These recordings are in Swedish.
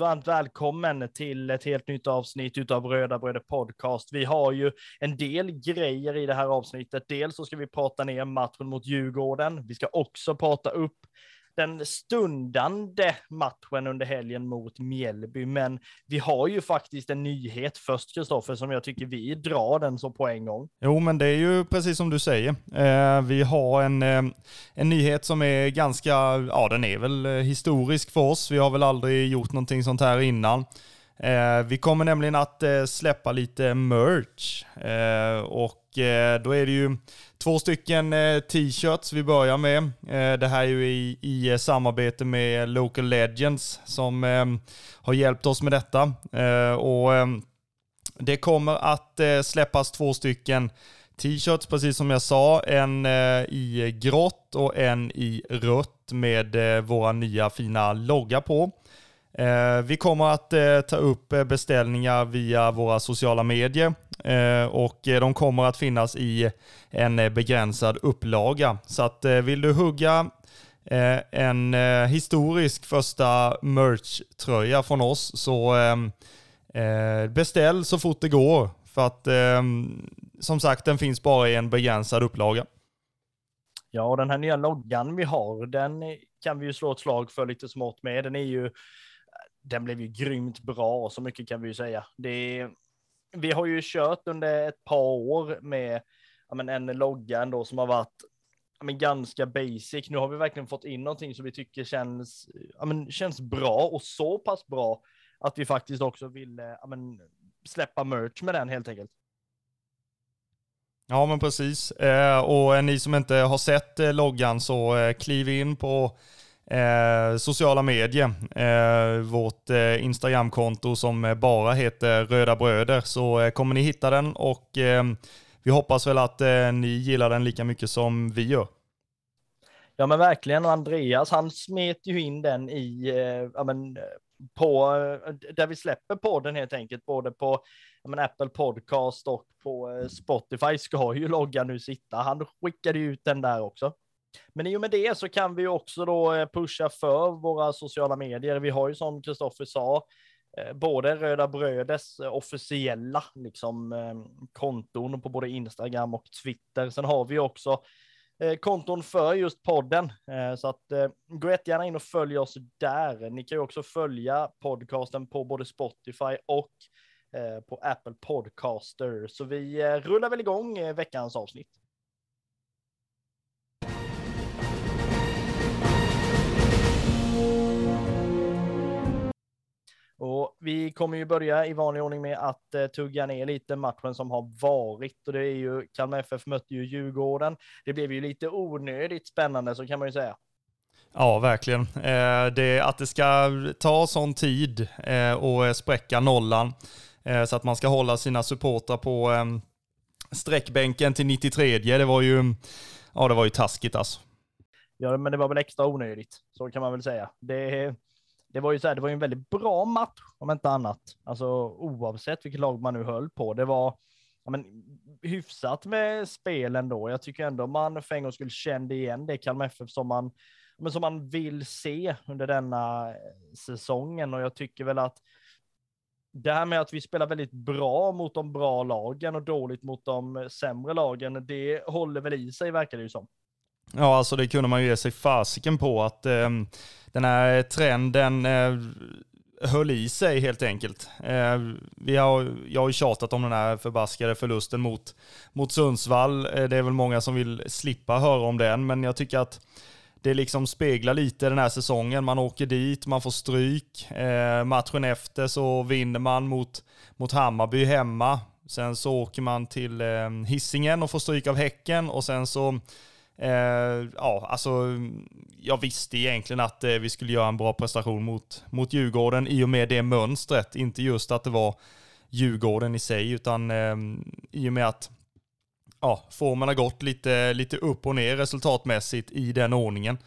Varmt, varmt välkommen till ett helt nytt avsnitt utav Röda Bröder Podcast. Vi har ju en del grejer i det här avsnittet. Dels så ska vi prata ner matchen mot Djurgården. Vi ska också prata upp den stundande matchen under helgen mot Mjällby. Men vi har ju faktiskt en nyhet först, Kristoffer, som jag tycker vi drar den så på en gång. Jo, men det är ju precis som du säger. Eh, vi har en, eh, en nyhet som är ganska, ja den är väl eh, historisk för oss. Vi har väl aldrig gjort någonting sånt här innan. Eh, vi kommer nämligen att eh, släppa lite merch eh, och Eh, då är det ju två stycken eh, t-shirts vi börjar med. Eh, det här är ju i, i samarbete med Local Legends som har hjälpt oss med detta. och det kommer att släppas två stycken t-shirts, precis som jag sa. En i grått och en i rött med våra nya fina logga på. Vi kommer att ta upp beställningar via våra sociala medier Eh, och eh, de kommer att finnas i en eh, begränsad upplaga. Så att vill du hugga en historisk första merch-tröja från oss så ehm, beställ så fort det går. För att ehm, som sagt, den finns bara i en begränsad upplaga. Ja, och den här nya loggan vi har, den kan vi ju slå ett slag för lite smått med. Den är ju den blev ju grymt bra, så mycket kan vi ju säga. Det, vi har ju kört under ett par år med ja, men en logga ändå som har varit ja, men ganska basic. Nu har vi verkligen fått in någonting som vi tycker känns, ja, men känns bra och så pass bra att vi faktiskt också vill ja, men släppa merch med den helt enkelt. Ja men precis. Eh, och ni som inte har sett eh, loggan så eh, kliv in på Eh, sociala medier, eh, vårt eh, Instagramkonto som bara heter Röda Bröder, så eh, kommer ni hitta den och eh, vi hoppas väl att eh, ni gillar den lika mycket som vi gör. Ja men verkligen, och Andreas han smet ju in den i, eh, ja men eh, på, eh, där vi släpper podden helt enkelt, både på ja, men Apple Podcast och på Spotify ska ju loggan nu sitta. Han skickade ju ut den där också. Men i och med det så kan vi också då eh, pusha för våra sociala medier. Vi har ju som Kristoffer sa, eh, både Röda Brödes eh, officiella liksom, konton på både Instagram och Twitter. Sen har vi också konton för just podden. Så att gå jättegärna in och följ oss där. Ni kan ju också följa podcasten på både Spotify och på Apple Podcaster. Så vi rullar väl igång veckans avsnitt. Och vi kommer ju börja i vanlig ordning med att uh, tugga ner lite matchen som har varit och det är ju Kalmar FF mötte ju Djurgården. Det blev ju lite onödigt spännande så kan man ju säga. Ja, verkligen. Eh, det, att det ska ta sån tid eh, och spräcka nollan eh, så att man ska hålla sina supportrar på eh, sträckbänken till 93, det var ju, ja, det var ju taskigt alltså. Ja, men det var väl extra onödigt, så kan man väl säga. Det, det var ju så här, det var ju en väldigt bra match om inte annat. Alltså oavsett vilket lag man nu höll på. Det var ja, men, hyfsat med spel ändå. Jag tycker ändå man för en gång skulle kände igen det Kalmar FF som man, men som man vill se under denna eh, säsongen och jag tycker väl att det här med att vi spelar väldigt bra mot de bra lagen och dåligt mot de eh, sämre lagen, det håller väl i sig verkar det ju som. Ja, alltså det kunde man ju ge sig fasiken på att eh, den här trenden eh, höll i sig helt enkelt. Eh, vi har, jag har ju tjatat om den här förbaskade förlusten mot, mot Sundsvall. Eh, det är väl många som vill slippa höra om den, men jag tycker att det liksom speglar lite den här säsongen. Man åker dit, man får stryk. Eh, matchen efter så vinner man mot, mot Hammarby hemma. Sen så åker man till eh, Hissingen och får stryk av Häcken och sen så Eh, ja, alltså jag visste egentligen att eh, vi skulle göra en bra prestation mot, mot Djurgården i och med det mönstret. Inte just att det var Djurgården i sig, utan eh, i och med att ja, formen har gått lite, lite upp och ner resultatmässigt i den ordningen.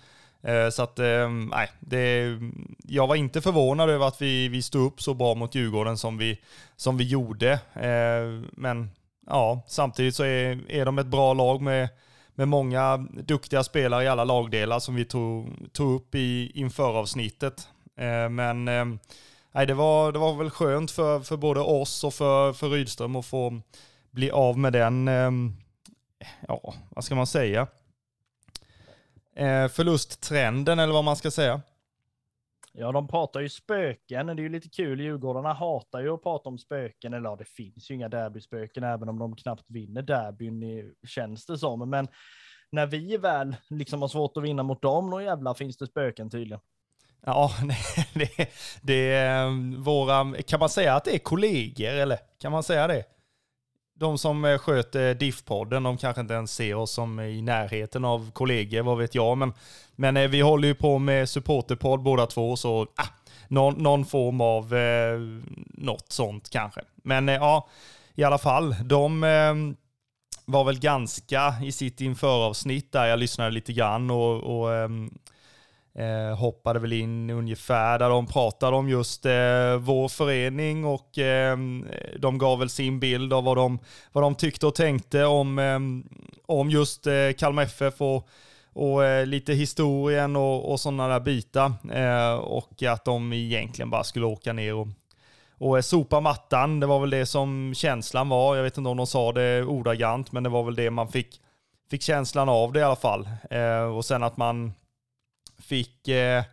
Eh, så att, eh, nej, det, jag var inte förvånad över att vi, vi stod upp så bra mot Djurgården som vi, som vi gjorde. Eh, men ja, samtidigt så är, är de ett bra lag med, med många duktiga spelare i alla lagdelar som vi tog, tog upp i, inför avsnittet. Eh, men eh, det, var, det var väl skönt för, för både oss och för, för Rydström att få bli av med den, eh, ja, vad ska man säga? eh, förlusttrenden eller vad man ska säga. Ja, de pratar ju spöken. Det är ju lite kul. Djurgårdarna hatar ju att prata om spöken. Eller ja, det finns ju inga derbyspöken, även om de knappt vinner derbyn, eh, känns det som. Men när vi väl liksom har svårt att vinna mot dem, då jävlar finns det spöken tydligen. Ja, det, det är eh, våra, kan man säga att det är kollegor eller kan man säga det? De som eh, sköter eh, DIF-podden, de kanske inte ens ser oss som i närheten av kollegor, vad vet jag. Men, men eh, vi håller ju på med supporterpodd båda två, så ah, någon, någon form av eh, något sånt kanske. Men eh, ja, i alla fall, de eh, var väl ganska i sitt införavsnitt där jag lyssnade lite grann och, och eh, Eh, hoppade väl in ungefär där de pratade om just eh, vår förening och eh, de gav väl sin bild av vad de, vad de tyckte och tänkte om, eh, om just eh, Kalmar FF och, och eh, lite historien och, och sådana där bitar. Eh, och att de egentligen bara skulle åka ner och, och eh, sopa mattan. Det var väl det som känslan var. Jag vet inte om de sa det ordagrant, men det var väl det man fick, fick känslan av det i alla fall. Eh, och sen att man fick eh,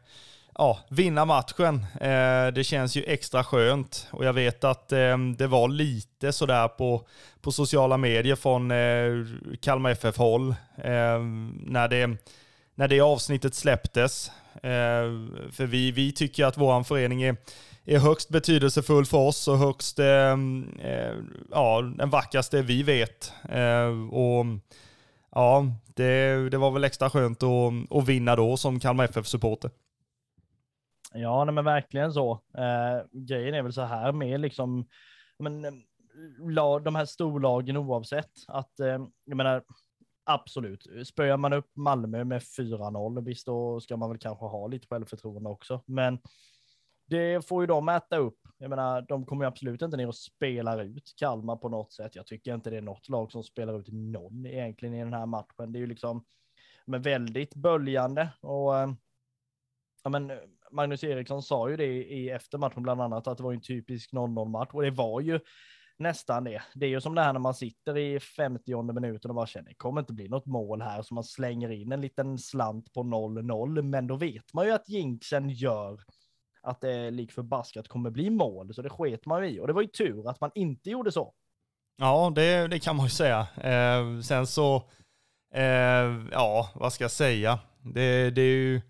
ja, vinna matchen. Eh, det känns ju extra skönt och jag vet att eh, det var lite sådär på, på sociala medier från eh, Kalmar FF-håll eh, när, det, när det avsnittet släpptes. Eh, för vi, vi tycker att vår förening är är högst betydelsefull för oss och högst, eh, eh ja, den vackraste vi vet. Eh, och ja, det, det var väl extra skönt att, att vinna då som Kalmar FF-supporter. Ja, nej, men verkligen så. Eh, grejen är väl så här med liksom, men, eh, la, de här storlagen oavsett att, eh, jag menar, absolut, spöar man upp Malmö med 4-0, visst då ska man väl kanske ha lite självförtroende också, men det får ju de äta upp. Jag menar, de kommer ju absolut inte ner och spelar ut Kalmar på något sätt. Jag tycker inte det är något lag som spelar ut någon egentligen i den här matchen. Det är ju liksom men väldigt böljande och eh, ja, men eh, Magnus Eriksson sa ju det i efter matchen bland annat att det var en typisk 0-0 match och det var ju nästan det. Det är ju som det här när man sitter i 50 minuten och bara känner det kommer inte bli något mål här så man slänger in en liten slant på 0-0 men då vet man ju att jinxen gör att det lik förbaskat kommer bli mål, så det sket man i. Och det var ju tur att man inte gjorde så. Ja, det, det kan man ju säga. Eh, sen så, eh, ja, vad ska jag säga? Det, det är ju,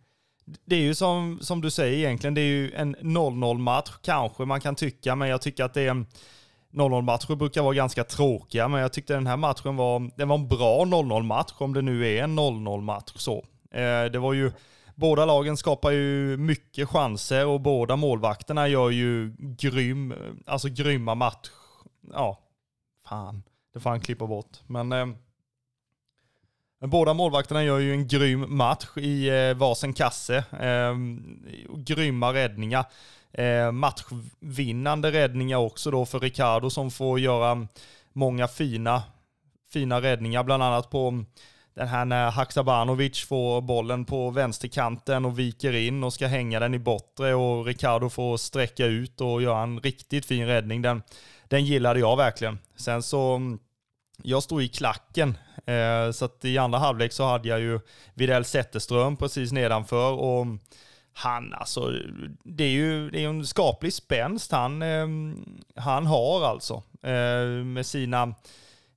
det är ju som, som du säger egentligen, det är ju en 0-0 match kanske man kan tycka, men jag tycker att det är en 0-0 matcher brukar vara ganska tråkiga, men jag tyckte den här matchen var, det var en bra 0-0 match, om det nu är en 0-0 match så. Eh, det var ju Båda lagen skapar ju mycket chanser och båda målvakterna gör ju grym, alltså grymma match. Ja, fan, det får han klippa bort. Men eh, båda målvakterna gör ju en grym match i eh, varsin kasse. Eh, grymma räddningar. Eh, matchvinnande räddningar också då för Ricardo som får göra många fina, fina räddningar, bland annat på den här när Haksabanovic får bollen på vänsterkanten och viker in och ska hänga den i bortre och Ricardo får sträcka ut och göra en riktigt fin räddning. Den, den gillade jag verkligen. Sen så, jag stod i klacken, eh, så att i andra halvlek så hade jag ju Videll Zetterström precis nedanför och han alltså, det är ju det är en skaplig spänst han, eh, han har alltså. Eh, med sina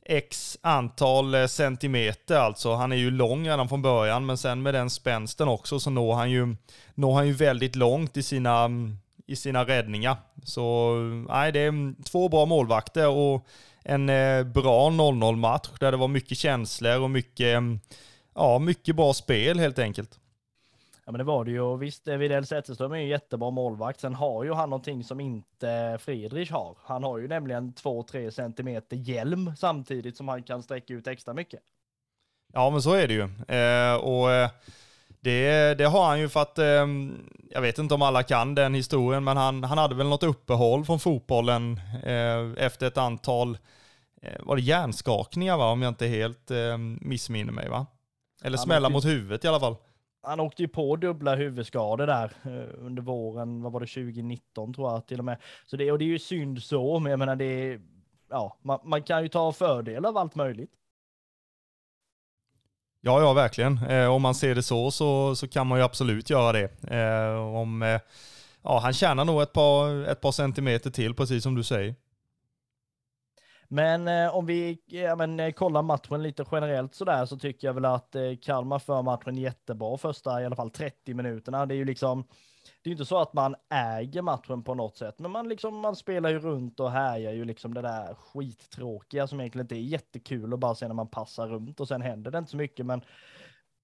x antal eh, centimeter alltså. Han är ju lång redan från början, men sen med den spänsten också så når han ju, når han ju väldigt långt i sina, i sina räddningar. Så nej, det är två bra målvakter och en eh, bra 0-0 match där det var mycket känslor och mycket ja, mycket bra spel helt enkelt. Ja men det var det ju och visst Widell Zetterström är ju jättebra målvakt. Sen har ju han någonting som inte Friedrich har. Han har ju nämligen 2-3 centimeter hjälm samtidigt som han kan sträcka ut extra mycket. Ja men så är det ju. Eh, och eh, det, det, har han ju för att, eh, jag vet inte om alla kan den historien, men han, han hade väl något uppehåll från fotbollen eh, efter ett antal, eh, var det hjärnskakningar va? Om jag inte helt eh, missminner mig va? Eller smälla mot huvudet i alla fall han åkte ju på dubbla huvudskador där eh, under våren, vad var det, 2019 tror jag till och med. Så det, och det är ju synd så, men jag menar det ja, man, man kan ju ta fördel av allt möjligt. Ja, ja, verkligen. Eh, om man ser det så, så, så kan man ju absolut göra det. Eh, om, eh, ja, han tjänar nog ett par, ett par centimeter till, precis som du säger. Men eh, om vi ja, men, eh, kollar matchen lite generellt så där så tycker jag väl att eh, Kalmar för matchen jättebra första i alla fall 30 minuterna. Det är ju liksom, det är inte så att man äger matchen på något sätt, men man liksom, man spelar ju runt och härjar ju liksom det där skittråkiga som egentligen inte är jättekul att bara se när man passar runt och sen händer det inte så mycket, men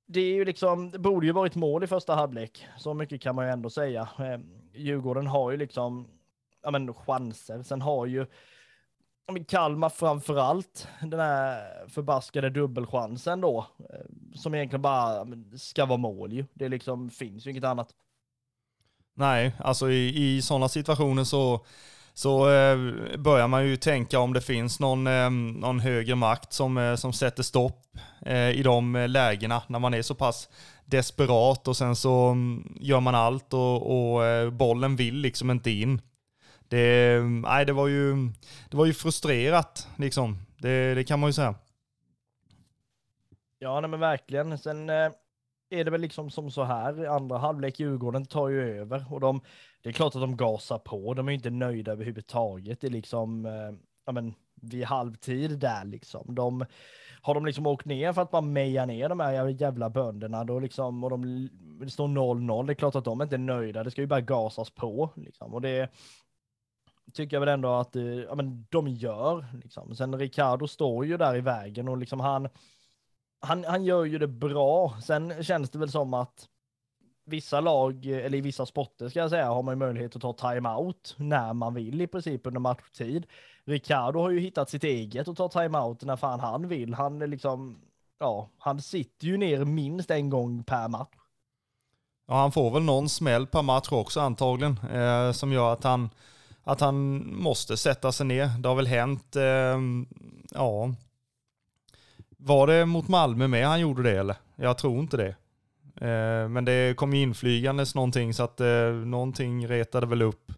det är ju liksom, det borde ju varit mål i första halvlek. Så mycket kan man ju ändå säga. Eh, Djurgården har ju liksom, ja men chanser. Sen har ju Kalmar framför allt, den här förbaskade dubbelchansen då, eh, som egentligen bara ska vara mål ju. Det liksom finns ju inget annat. Nej, alltså i, i sådana situationer så, så eh, börjar man ju tänka om det finns någon, eh, någon högre makt som, eh, som sätter stopp eh, i de eh, lägena när man är så pass desperat och sen så mm, gör man allt och, och eh, bollen vill liksom inte in det, nej, det, var ju, det var ju frustrerat, liksom. Det, det kan man ju säga. Ja, nej, men verkligen. Sen eh, är det väl liksom som så här, andra halvlek Djurgården tar ju över och de, det är klart att de gasar på, de är inte nöjda överhuvudtaget. Det är liksom, eh, ja men vid halvtid där liksom. De, har de liksom åkt ner för att bara meja ner de här jävla bönderna då liksom, och de, det står 0-0, det är klart att de inte är nöjda, det ska ju bara gasas på liksom. Och det, tycker jag väl ändå att eh, ja, men de gör. Liksom. Sen Ricardo står ju där i vägen och liksom han, han, han gör ju det bra. Sen känns det väl som att vissa lag, eh, eller i vissa sporter ska jag säga, har man möjlighet att ta timeout när man vill i princip under matchtid. Ricardo har ju hittat sitt eget och tar timeout när fan han vill. Han är liksom, ja, han sitter ju ner minst en gång per match. Ja, han får väl någon smäll per match också antagligen, eh, som gör att han att han måste sätta sig ner. Det har väl hänt, eh, ja. Var det mot Malmö med han gjorde det eller? Jag tror inte det. Eh, men det kom ju inflygandes någonting så att eh, någonting retade väl upp.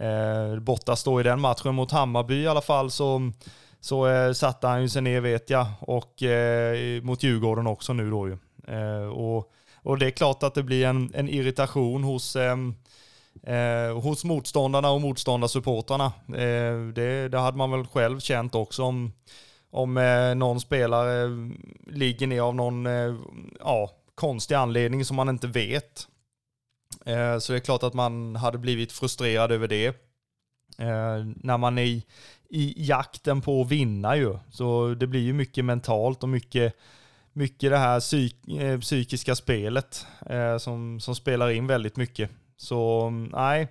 Eh, borta står i den matchen mot Hammarby i alla fall så, så eh, satte han ju sig ner vet jag och eh, mot Djurgården också nu då ju. Eh, och, och det är klart att det blir en, en irritation hos ehm, Eh, hos motståndarna och motståndarsupportrarna. Eh, det, det hade man väl själv känt också om, om eh, någon spelare eh, ligger ner av någon eh, ja, konstig anledning som man inte vet. Eh, så det är klart att man hade blivit frustrerad över det. Eh, när man är i, i jakten på att vinna ju. Så det blir ju mycket mentalt och mycket mycket det här psyk, eh, psykiska spelet eh, som, som spelar in väldigt mycket. Så nej,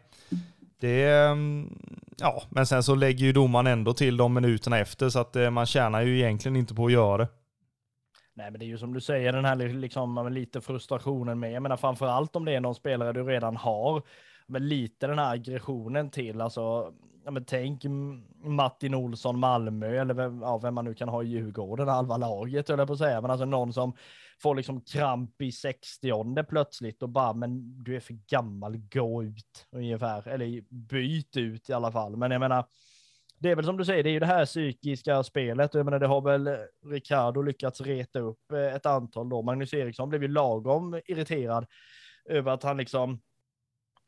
det... Mm, ja, men sen så lägger ju domaren ändå till de minuterna efter så att eh, man tjänar ju egentligen inte på att göra det. Nej, men det är ju som du säger, den här liksom, lite frustrationen med. Jag menar framför allt om det är någon spelare du redan har, men lite den här aggressionen till. Alltså, ja, men tänk Martin Olsson Malmö eller vem, ja, vem man nu kan ha i Djurgården, halva laget höll jag på att säga, men alltså någon som får liksom kramp i 60 plötsligt och bara, men du är för gammal, gå ut ungefär, eller byt ut i alla fall. Men jag menar, det är väl som du säger, det är ju det här psykiska spelet och jag menar det har väl Ricardo lyckats reta upp eh, ett antal då. Magnus Eriksson blev ju lagom irriterad över att han liksom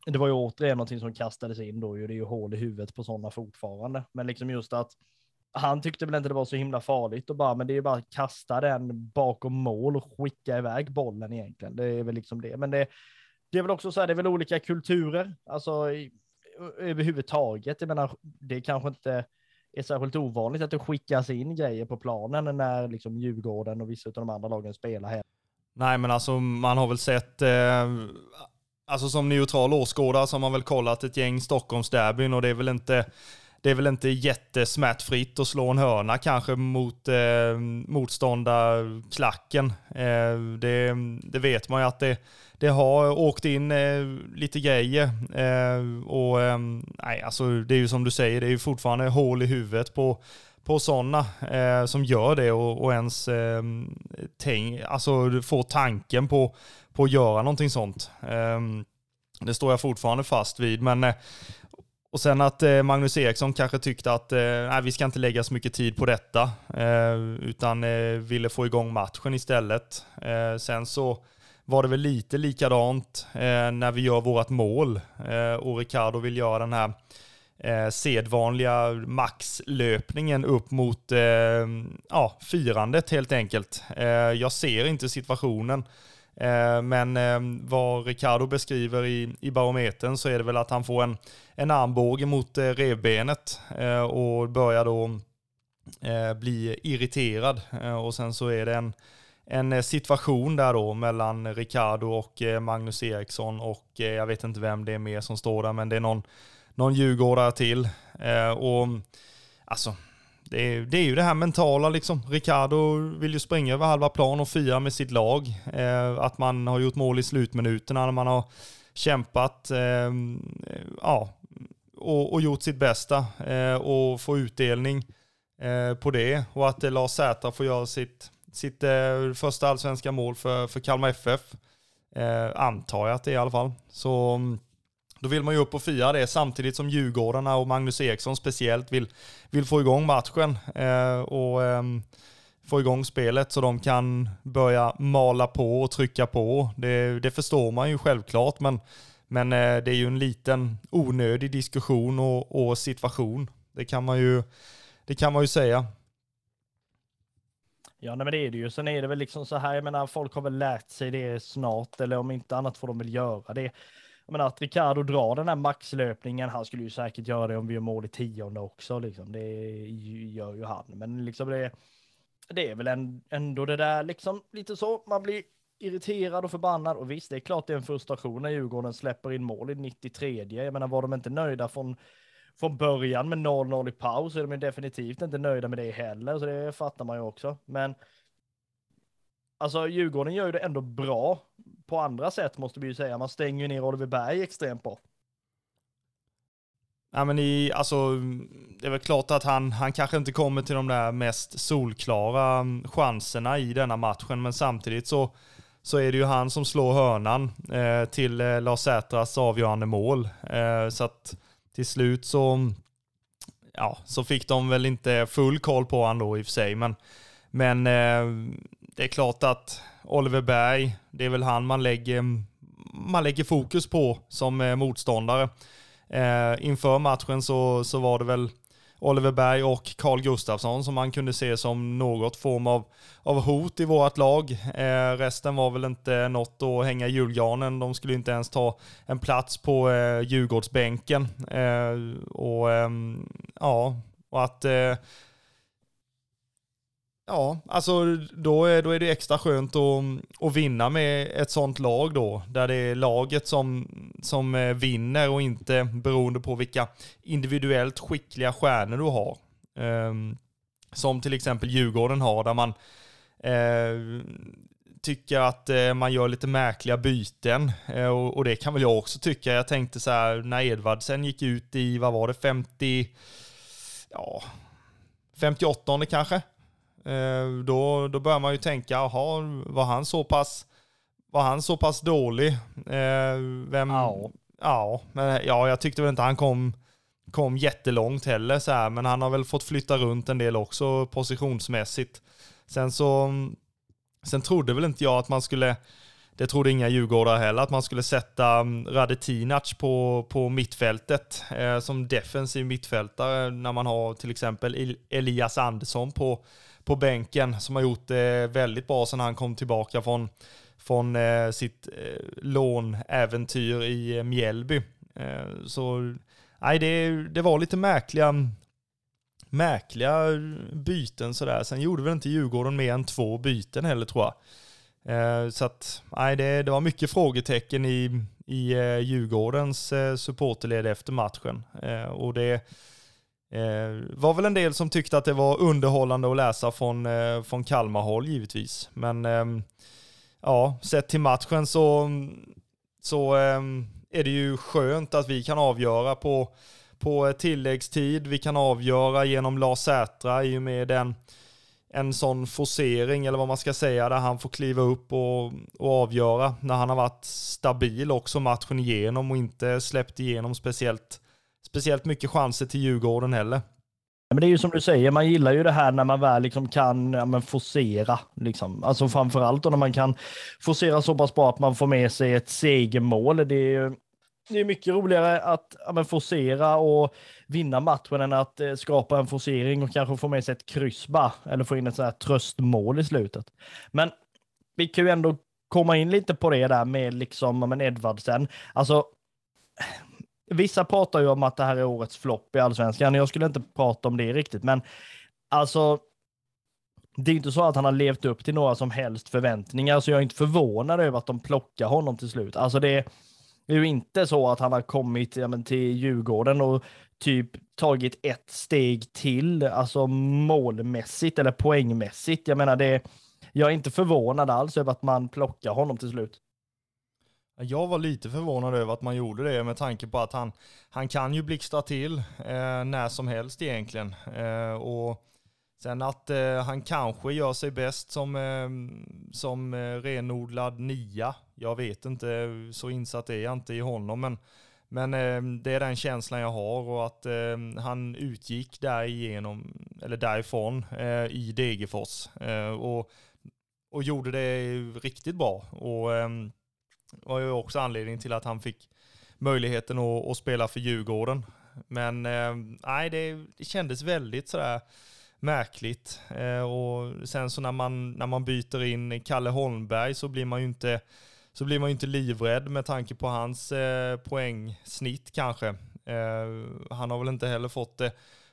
det var ju återigen någonting som kastades in då ju. Det är ju hål i huvudet på sådana fortfarande. Men liksom just att han tyckte väl inte det var så himla farligt och bara, men det är ju bara att kasta den bakom mål och skicka iväg bollen egentligen. Det är väl liksom det. Men det, det är väl också så här, det är väl olika kulturer, alltså i, överhuvudtaget. Jag menar, det kanske inte är särskilt ovanligt att det skickas in grejer på planen när liksom Djurgården och vissa av de andra lagen spelar här. Nej, men alltså man har väl sett, eh, alltså som neutral åskådare så har man väl kollat ett gäng Stockholmsderbyn och det är väl inte det är väl inte jättesmärtfritt att slå en hörna kanske mot eh, motståndarklacken. Eh, det, det, vet man ju att det, det har åkt in eh, lite grejer. Eh, och eh, nej, alltså det är ju som du säger, det är ju fortfarande hål i huvudet på, på sådana eh, som gör det och, och ens eh, tänk, alltså får tanken på, på att göra någonting sånt. Ehm, det står jag fortfarande fast vid, men eh, och sen att eh, Magnus Eriksson kanske tyckte att eh, nej, vi ska inte lägga så mycket tid på detta, eh, utan eh, ville få igång matchen istället. Eh, sen så var det väl lite likadant eh, när vi gör vårt mål och Ricardo vill göra den här eh, sedvanliga maxlöpningen upp mot eh, ja, firandet helt enkelt. Eh, jag ser inte situationen Eh, men eh, vad Ricardo beskriver i, i barometern så är det väl att han får en, en armbåge mot eh, revbenet och börjar då bli irriterad. Och sen så är det en, en situation där då mellan Ricardo och Magnus Eriksson och jag vet inte vem det är mer som står där, men det är någon, någon djurgårdare till. Och alltså, det är, det är ju det här mentala liksom. Ricardo vill ju springa över halva plan och fira med sitt lag. Eh, att man har gjort mål i slutminuterna när man har kämpat eh, ja, och, och, gjort sitt bästa eh, och få utdelning eh, på det. Och att eh, Lars Sätra får göra sitt, sitt eh, första allsvenska mål för, för Kalmar FF. Eh, antar jag att det är i alla fall. Så mm, då vill man ju upp och fira det samtidigt som Djurgårdarna och Magnus Eriksson speciellt vill, vill få igång matchen eh, och eh, få igång spelet så de kan börja mala på och trycka på. Det, det förstår man ju självklart, men, men eh, det är ju en liten onödig diskussion och, och situation. Det kan man ju, det kan man ju säga. Ja, nej, men det är det ju. Sen är det väl liksom så här, jag menar, folk har väl lärt sig det snart, eller om inte annat får de väl göra det jag menar att Ricardo drar den här maxlöpningen, han skulle ju säkert göra det om vi gör mål i tionde också, liksom. det gör ju han. Men liksom det, det är väl ändå det där liksom lite så, man blir irriterad och förbannad och visst, det är klart det är en frustration när Djurgården släpper in mål i 93. Jag menar, var de inte nöjda från, från början med 0-0 i paus så är de definitivt inte nöjda med det heller, så det fattar man ju också. Men alltså Djurgården gör ju det ändå bra på andra sätt måste vi ju säga. Man stänger ju ner Oliver Berg extremt bra. Ja, men i, alltså, det är väl klart att han, han kanske inte kommer till de där mest solklara mm, chanserna i denna matchen, men samtidigt så, så är det ju han som slår hörnan eh, till eh, Lars Sätras avgörande mål. Eh, så att till slut så, ja, så fick de väl inte full koll på honom då i och för sig, men, men eh, det är klart att Oliver Berg, det är väl han man lägger, man lägger fokus på som eh, motståndare. Eh, inför matchen så, så var det väl Oliver Berg och Carl Gustafsson som man kunde se som något form av, av hot i vårt lag. Eh, resten var väl inte något att hänga i julgranen. De skulle inte ens ta en plats på eh, Djurgårdsbänken. Eh, och, eh, ja, och att eh, Ja, alltså då är, då är det extra skönt att, att vinna med ett sånt lag då, där det är laget som, som eh, vinner och inte beroende på vilka individuellt skickliga stjärnor du har. Um, som till exempel Djurgården har, där man uh, tycker att uh, man gör lite märkliga byten. Uh, och, och, det kan väl jag också tycka. Jag tänkte så här, när Edvardsen gick ut i, vad var det, 50, ja, 58 kanske? Eh, då, då börjar man ju tänka, jaha, var han så pass, var han så pass dålig? Eh, vem, ja. Ja, men, ja, jag tyckte väl inte han kom, kom jättelångt heller så här, men han har väl fått flytta runt en del också positionsmässigt. Sen så, sen trodde väl inte jag att man skulle, det trodde inga djurgårdare heller, att man skulle sätta mm, Radetinac på, på mittfältet eh, som defensiv mittfältare när man har till exempel Elias Andersson på på bänken som har gjort det väldigt bra sedan han kom tillbaka från, från eh, sitt eh, lånäventyr i eh, Mjällby. Eh, så nej, det, det var lite märkliga, märkliga byten sådär. Sen gjorde väl inte Djurgården mer än två byten heller tror jag. Eh, så att, nej, det, det var mycket frågetecken i, i eh, Djurgårdens eh, supporterled efter matchen. Eh, och det eh, var väl en del som tyckte att det var underhållande att läsa från, eh, från Kalmar-håll givetvis. Men eh, ja, sett till matchen så, så eh, är det ju skönt att vi kan avgöra på, på tilläggstid. Vi kan avgöra genom Lars Sätra i och med den en sån forcering eller vad man ska säga där han får kliva upp och, och avgöra när han har varit stabil också matchen igenom och inte släppt igenom speciellt, speciellt mycket chanser till Djurgården heller. Men det är ju som du säger, man gillar ju det här när man väl liksom kan ja, men forcera. Liksom. Alltså framförallt då när man kan forcera så pass bra att man får med sig ett segermål. Det är, det är mycket roligare att ja, men forcera och vinna matchen än att eh, skapa en forcering och kanske få med sig ett kryss bara, eller få in ett sådär tröstmål i slutet. Men vi kan ju ändå komma in lite på det där med liksom, men Edvardsen. Alltså, vissa pratar ju om att det här är årets flopp i allsvenskan. Jag skulle inte prata om det riktigt, men alltså, det är inte så att han har levt upp till några som helst förväntningar, så jag är inte förvånad över att de plockar honom till slut. Alltså det, är ju inte så att han har kommit ja, men, till Djurgården och typ tagit ett steg till, alltså målmässigt eller poängmässigt. Jag menar, det, jag är inte förvånad alls över att man plockar honom till slut. Jag var lite förvånad över att man gjorde det med tanke på att han, han kan ju blixtra till eh, när som helst egentligen. Eh, och sen att eh, han kanske gör sig bäst som, eh, som eh, renodlad nia. Jag vet inte, så insatt är jag inte i honom. Men men eh, det är den känslan jag har och att eh, han utgick därigenom, eller därifrån eh, i Degerfors eh, och, och gjorde det riktigt bra. Och eh, var ju också anledningen till att han fick möjligheten att, att spela för Djurgården. Men eh, nej, det, det kändes väldigt sådär märkligt. Eh, och sen så när man, när man byter in Kalle Holmberg så blir man ju inte så blir man ju inte livrädd med tanke på hans eh, poängsnitt kanske. Eh, han har väl inte heller fått det,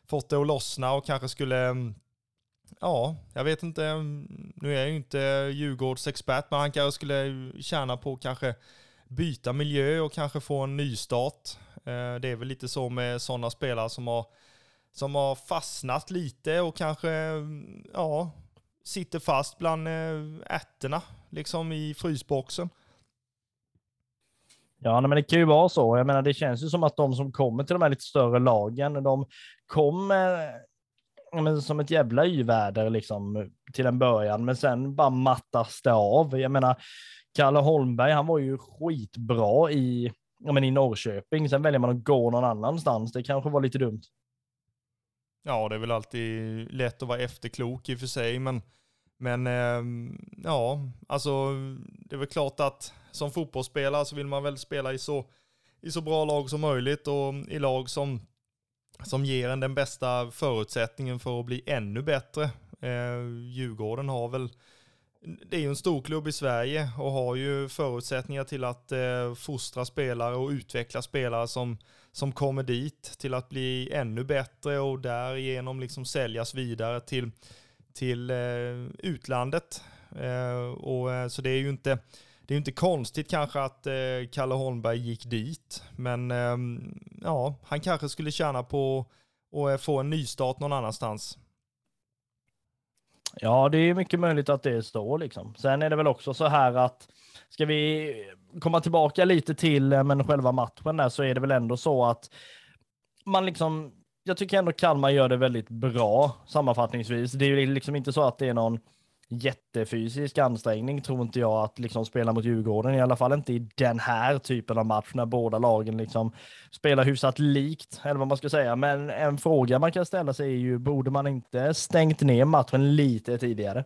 fått det att lossna och kanske skulle, mm, ja, jag vet inte, nu är jag ju inte Djurgårdsexpert, men han kanske skulle tjäna på kanske byta miljö och kanske få en nystart. Eh, det är väl lite så med sådana spelare som har, som har fastnat lite och kanske, ja, sitter fast bland eh, ärtorna liksom i frysboxen. Ja, men det kan ju vara så. Jag menar, det känns ju som att de som kommer till de här lite större lagen, de kommer eh, men, som ett jävla yväder liksom till en början, men sen bara mattas det av. Jag menar, Kalle Holmberg, han var ju skitbra i, ja, men i Norrköping. Sen väljer man att gå någon annanstans. Det kanske var lite dumt. Ja, det är väl alltid lätt att vara efterklok i och för sig, men, men ehm, ja, alltså det är väl klart att som fotbollsspelare så vill man väl spela i så, i så bra lag som möjligt och i lag som, som ger en den bästa förutsättningen för att bli ännu bättre. Eh, Djurgården har väl, det är ju en stor klubb i Sverige och har ju förutsättningar till att eh, fostra spelare och utveckla spelare som, som kommer dit till att bli ännu bättre och därigenom liksom säljas vidare till, till eh, utlandet. Eh, och, eh, så det är ju inte, det är inte konstigt kanske att eh, Kalle Holmberg gick dit, men eh, ja, han kanske skulle tjäna på att eh, få en nystart någon annanstans. Ja, det är mycket möjligt att det står liksom. Sen är det väl också så här att ska vi komma tillbaka lite till eh, men själva matchen där så är det väl ändå så att man liksom, jag tycker ändå Kalmar gör det väldigt bra sammanfattningsvis. Det är ju liksom inte så att det är någon jättefysisk ansträngning tror inte jag att liksom spela mot Djurgården, i alla fall inte i den här typen av match när båda lagen liksom spelar hyfsat likt, eller vad man ska säga. Men en fråga man kan ställa sig är ju, borde man inte stängt ner matchen lite tidigare?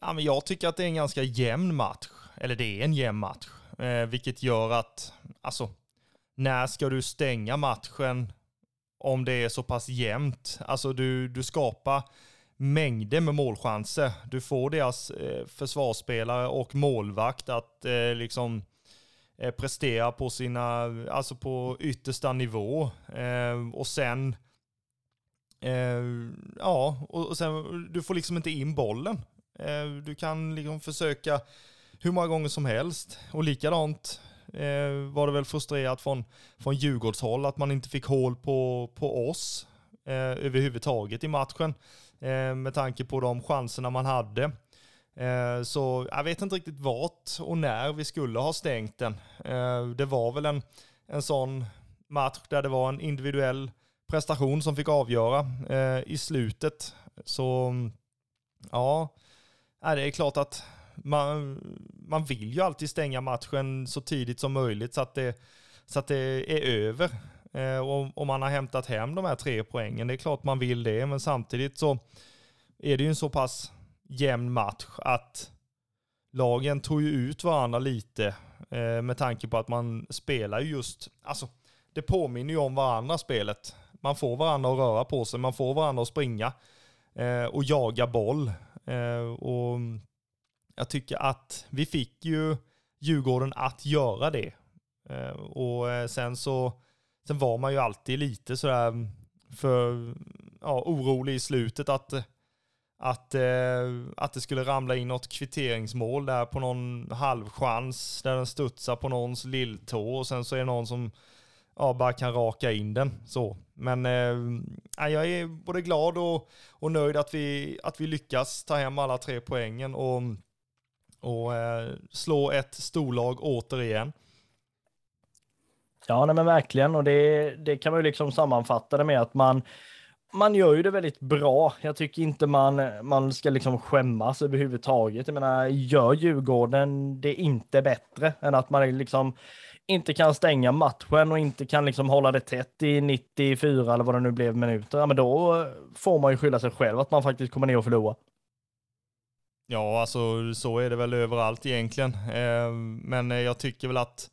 Ja, men jag tycker att det är en ganska jämn match, eller det är en jämn match, eh, vilket gör att, alltså, när ska du stänga matchen om det är så pass jämnt? Alltså du, du skapar mängder med målchanser. Du får deras eh, försvarsspelare och målvakt att eh, liksom eh, prestera på sina, alltså på yttersta nivå. Eh, och sen, eh, ja, och, och sen, du får liksom inte in bollen. Eh, du kan liksom försöka hur många gånger som helst. Och likadant var det väl frustrerat från, från Djurgårdshåll att man inte fick hål på, på oss överhuvudtaget i matchen. Eh, med tanke på de chanserna man hade. Eh, så jag vet inte riktigt vart och när vi skulle ha stängt den. Eh, det var väl en, en sån match där det var en individuell prestation som fick avgöra i slutet. Så ja, det är klart att man, man vill ju alltid stänga matchen så tidigt som möjligt så att det, så att det är över. Eh, och, och man har hämtat hem de här tre poängen. Det är klart man vill det, men samtidigt så är det ju en så pass jämn match att lagen tog ju ut varandra lite eh, med tanke på att man spelar just, alltså det påminner ju om varandra spelet. Man får varandra att röra på sig, man får varandra att springa eh, och jaga boll. Och jag tycker att vi fick ju Djurgården att göra det. Och sen så, sen var man ju alltid lite sådär mm, för, ja, orolig i slutet att att, eh, att det skulle ramla in något kvitteringsmål där på någon halvchans där den studsar på någons lilltå och sen så är det någon som ja, bara kan raka in den. Så. Men eh, jag är både glad och, och nöjd att vi, att vi lyckas ta hem alla tre poängen och, och eh, slå ett storlag återigen. Ja, nej men verkligen. Och det, det kan man ju liksom sammanfatta det med att man man gör ju det väldigt bra. Jag tycker inte man, man ska liksom skämmas överhuvudtaget. Jag menar, gör Djurgården det inte bättre än att man liksom inte kan stänga matchen och inte kan liksom hålla det tätt i 94 eller vad det nu blev minuter, ja men då får man ju skylla sig själv att man faktiskt kommer ner och förlorar. Ja, alltså så är det väl överallt egentligen. Eh, men eh, jag tycker väl att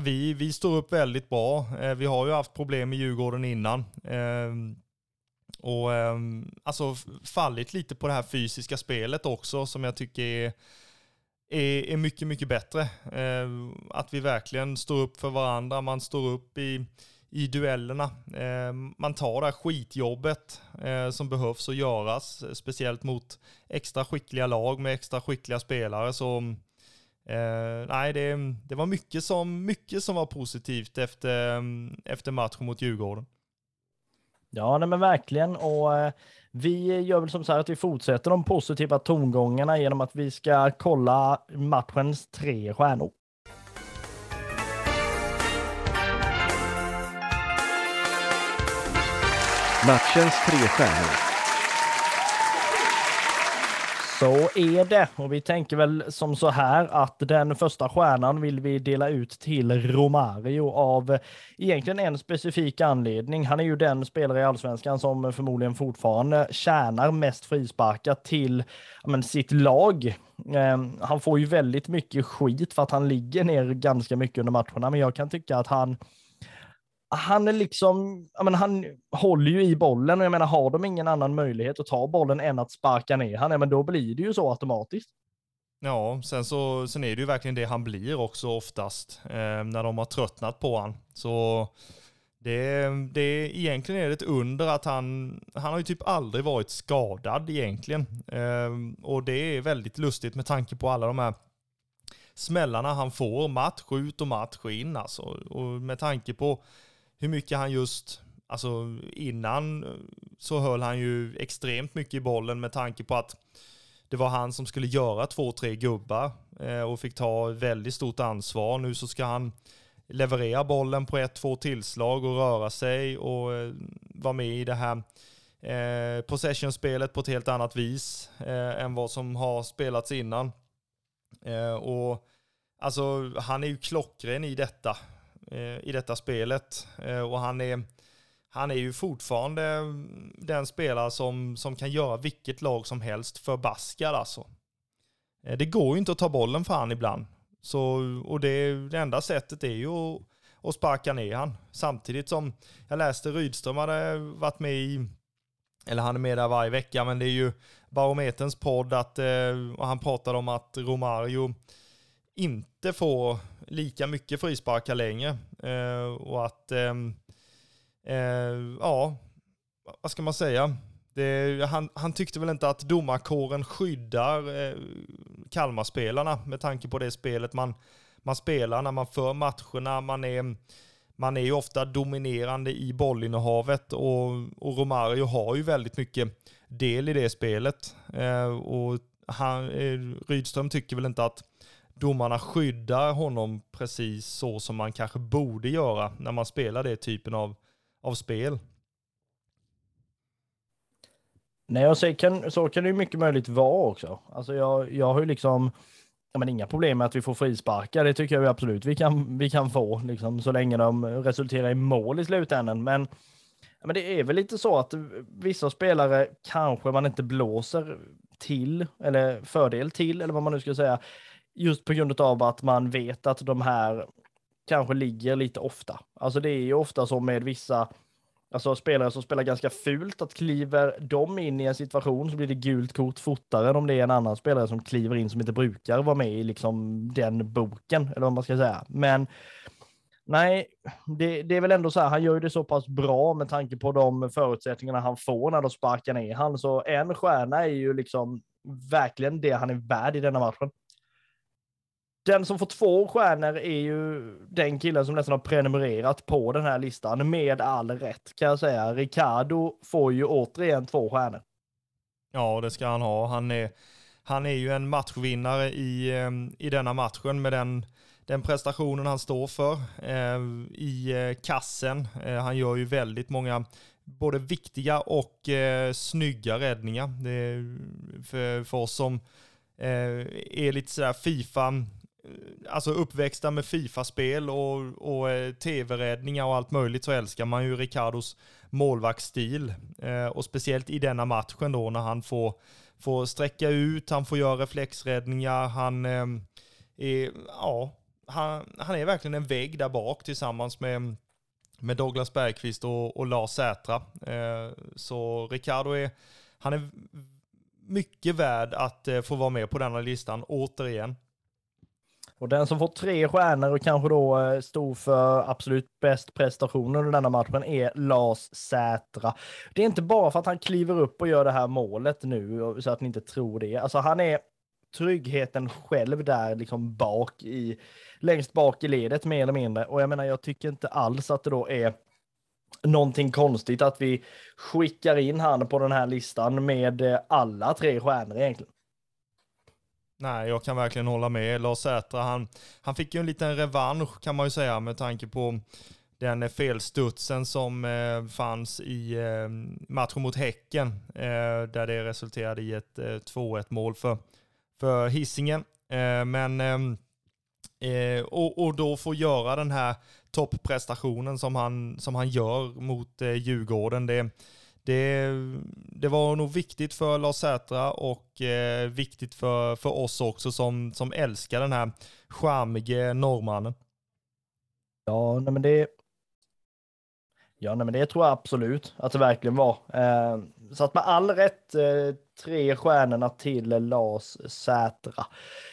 vi, vi står upp väldigt bra. Eh, vi har ju haft problem i Djurgården innan. Ehm, och ehm, alltså fallit lite på det här fysiska spelet också som jag tycker är, är, är mycket, mycket bättre. Ehm, att vi verkligen står upp för varandra, man står upp i, i duellerna. Man tar det här skitjobbet eh, som behövs att göras, speciellt mot extra skickliga lag med extra skickliga spelare. Så uh, nej, det, det var mycket som, mycket som var positivt efter, efter matchen mot Djurgården. Ja, nej, men verkligen. Och eh, vi gör väl som sagt att vi fortsätter de positiva tongångarna genom att vi ska kolla matchens tre stjärnor. Matchens tre stjärnor. Så är det. Och vi tänker väl som så här att den första stjärnan vill vi dela ut till Romario av egentligen en specifik anledning. Han är ju den spelare i allsvenskan som förmodligen fortfarande tjänar mest frisparkar till men, sitt lag. Ehm, han får ju väldigt mycket skit för att han ligger ner ganska mycket under matcherna, men jag kan tycka att han han är liksom, jag menar, han håller ju i bollen och jag menar, har de ingen annan möjlighet att ta bollen än att sparka ner han, men då blir det ju så automatiskt. Ja, sen, så, sen är det ju verkligen det han blir också oftast, eh, när de har tröttnat på han. Så det, det egentligen är det ett under att han, han har ju typ aldrig varit skadad egentligen. Eh, och det är väldigt lustigt med tanke på alla de här smällarna han får match ut och match in alltså. Och med tanke på hur mycket han just, alltså innan eh, så höll han ju extremt mycket i bollen med tanke på att det var han som skulle göra två, tre gubbar eh, och fick ta väldigt stort ansvar. Nu så ska han leverera bollen på ett, två tillslag och röra sig och eh, vara med i det här possession-spelet på ett helt annat vis än vad som har spelats innan. och alltså, han är ju klockren i detta. Eh, I detta spelet. Eh, och han är, han är ju fortfarande den spelare som, som kan göra vilket lag som helst förbaskad alltså. Eh, det går ju inte att ta bollen för han ibland. Så, och det, det enda sättet är ju att, att sparka ner han. Samtidigt som jag läste Rydström hade varit med i, eller han är med där varje vecka, men det är ju Barometerns podd att, och han pratade om att Romario inte får lika mycket frisparkar längre. Eh, och att, ehm, eh, ja, vad ska man säga? Det, han, han, tyckte väl inte att domarkåren skyddar eh, Kalmarspelarna med tanke på det spelet man, man spelar när man för matcherna. Man är, man är ju ofta dominerande i bollinnehavet och, och Romario har ju väldigt mycket del i det spelet. Eh, och han, eh, Rydström tycker väl inte att domarna skyddar honom precis så som man kanske borde göra när man spelar det typen av, av spel. Nej, alltså, och så kan, så kan det ju mycket möjligt vara också. Alltså jag, jag har ju liksom ja, men inga problem med att vi får frisparkar. Det tycker jag absolut vi kan, vi kan få, liksom, så länge de resulterar i mål i slutändan. Men, ja, men det är väl lite så att vissa spelare kanske man inte blåser till, eller fördel till, eller vad man nu ska säga, just på grund av att man vet att de här kanske ligger lite ofta. Alltså det är ju ofta så med vissa Alltså spelare som spelar ganska fult, att kliver de in i en situation så blir det gult kort fortare än om det är en annan spelare som kliver in som inte brukar vara med i liksom den boken, eller vad man ska säga. Men nej, det, det är väl ändå så här, han gör ju det så pass bra med tanke på de förutsättningarna han får när de sparkar ner han. Så en stjärna är ju liksom verkligen det han är värd i denna matchen. Den som får två stjärnor är ju den killen som nästan har prenumererat på den här listan med all rätt kan jag säga. Ricardo får ju återigen två stjärnor. Ja, det ska han ha. Han är, han är ju en matchvinnare i, ehm, i denna matchen med den, den prestationen han står för eh, i eh, kassen. Eh, han gör ju väldigt många både viktiga och eh, snygga räddningar. Det är för, för oss som eh, är lite sådär Fifa alltså uppväxta med Fifa-spel och, och eh, tv-räddningar och allt möjligt så älskar man ju Ricardos målvaktsstil. Eh, och speciellt i denna matchen då när han får, får sträcka ut, han får göra reflexräddningar, han eh, är, ja, han, han är verkligen en vägg där bak tillsammans med, med Douglas Bergqvist och, och Lars Sätra. Eh, så Ricardo är, han är mycket värd att eh, få vara med på denna listan återigen. Och den som får tre stjärnor och kanske då eh, stod för absolut bäst prestation under denna matchen är Lars Sätra. Det är inte bara för att han kliver upp och gör det här målet nu, så att ni inte tror det. Alltså han är tryggheten själv där liksom bak i, längst bak i ledet mer eller mindre. Och jag menar, jag tycker inte alls att det då är någonting konstigt att vi skickar in han på den här listan med eh, alla tre stjärnor egentligen. Nej, jag kan verkligen hålla med. Lars Sätra, han, han fick ju en liten revansch kan man ju säga med tanke på den eh, felstudsen som eh, fanns i eh, matchen mot Häcken, eh, där det resulterade i ett eh, 2-1 mål för, för Hisingen. Eh, men eh, eh, och, och då få göra den här topprestationen som han, som han gör mot Djurgården. Det, det, det var nog viktigt för Lars Sätra och eh, viktigt för, för oss också som, som älskar den här charmige norrmannen. Ja, nej men det, ja, nej men det tror jag absolut att det verkligen var. Eh, så att med all rätt eh, tre stjärnorna till Lars Sätra.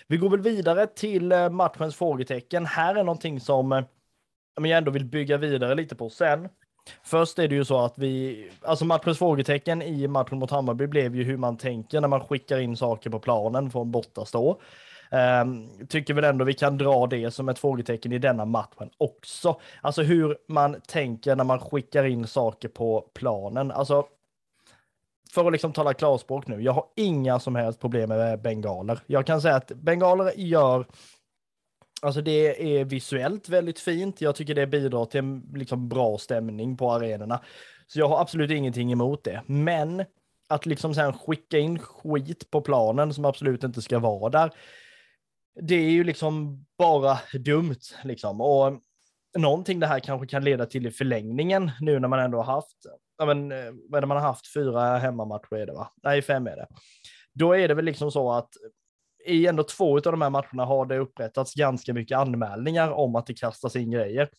Vi går väl vidare till eh, matchens frågetecken. Här är någonting som eh, jag ändå vill bygga vidare lite på sen. Först är det ju så att vi, alltså matchens frågetecken i matchen mot Hammarby blev ju hur man tänker när man skickar in saker på planen från bortastå. Um, tycker väl ändå vi kan dra det som ett frågetecken i denna matchen också. Alltså hur man tänker när man skickar in saker på planen. Alltså, för att liksom tala klarspråk nu, jag har inga som helst problem med bengaler. Jag kan säga att bengaler gör Alltså det är visuellt väldigt fint. Jag tycker det bidrar till en liksom bra stämning på arenorna. Så jag har absolut ingenting emot det. Men att liksom sen skicka in skit på planen som absolut inte ska vara där. Det är ju liksom bara dumt liksom. Och någonting det här kanske kan leda till i förlängningen nu när man ändå har haft, ja men eh, vad är det man har haft, fyra hemmamatcher är det va? Nej, fem är det. Då är det väl liksom så att i ändå två av de här matcherna har det upprättats ganska mycket anmälningar om att det kastas in grejer.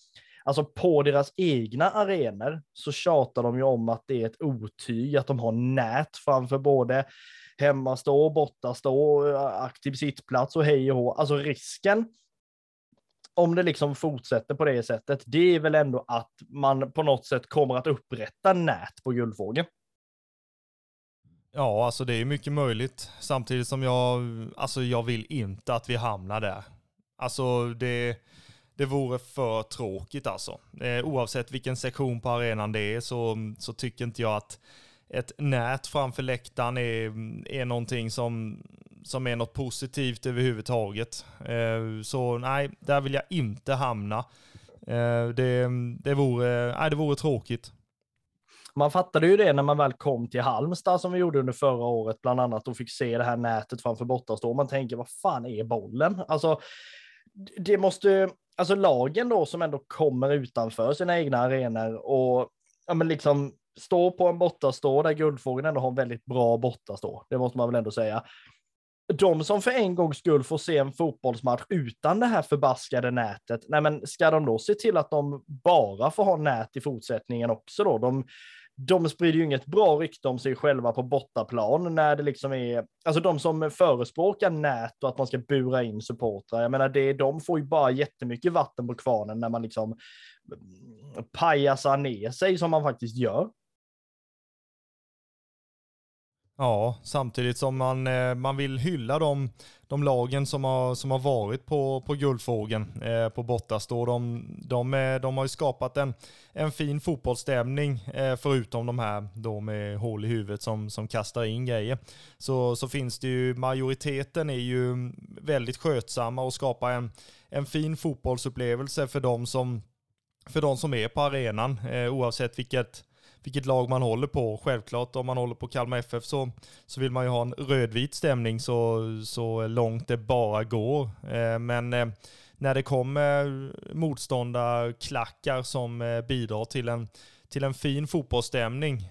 Alltså på deras egna arenor så tjatar de ju om att det är ett otyg, att de har nät framför både hemmastå, bortastå, aktiv sittplats och hej och hå. Alltså risken om det liksom fortsätter på det sättet, det är väl ändå att man på något sätt kommer att upprätta nät på Guldfågeln. Ja, alltså det är mycket möjligt. Samtidigt som jag, alltså jag vill inte att vi hamnar där. Alltså det, det vore för tråkigt alltså. Eh, oavsett vilken sektion på arenan det är så, så tycker inte jag att ett nät framför läktaren är, är någonting som, som är något positivt överhuvudtaget. Eh, så nej, där vill jag inte hamna. Eh, det, det, vore, nej, det vore tråkigt. Man fattade ju det när man väl kom till Halmstad som vi gjorde under förra året, bland annat och fick se det här nätet framför bortastå. Man tänker, vad fan är bollen? Alltså, det måste, alltså lagen då som ändå kommer utanför sina egna arenor och ja, men liksom stå på en bortastå där Guldfågeln ändå har en väldigt bra bortastå. Det måste man väl ändå säga. De som för en gångs skull får se en fotbollsmatch utan det här förbaskade nätet, nej men ska de då se till att de bara får ha nät i fortsättningen också då? De, de sprider ju inget bra rykte om sig själva på bortaplan när det liksom är, alltså de som förespråkar nät och att man ska bura in supportrar, jag menar det, de får ju bara jättemycket vatten på kvarnen när man liksom pajasar ner sig som man faktiskt gör. Ja, samtidigt som man, eh, man vill hylla de, de lagen som har, som har varit på, på Guldfågeln eh, på bortastå. De, de, de har ju skapat en, en fin fotbollsstämning eh, förutom de här då med hål i huvudet som, som kastar in grejer. Så, så finns det ju, majoriteten är ju väldigt skötsamma och skapar en, en fin fotbollsupplevelse för de som, för de som är på arenan eh, oavsett vilket vilket lag man håller på. Självklart om man håller på Kalmar FF så, så vill man ju ha en rödvit stämning så, så långt det bara går. Eh, men eh, när det kommer motståndarklackar som eh, bidrar till en, till en fin fotbollsstämning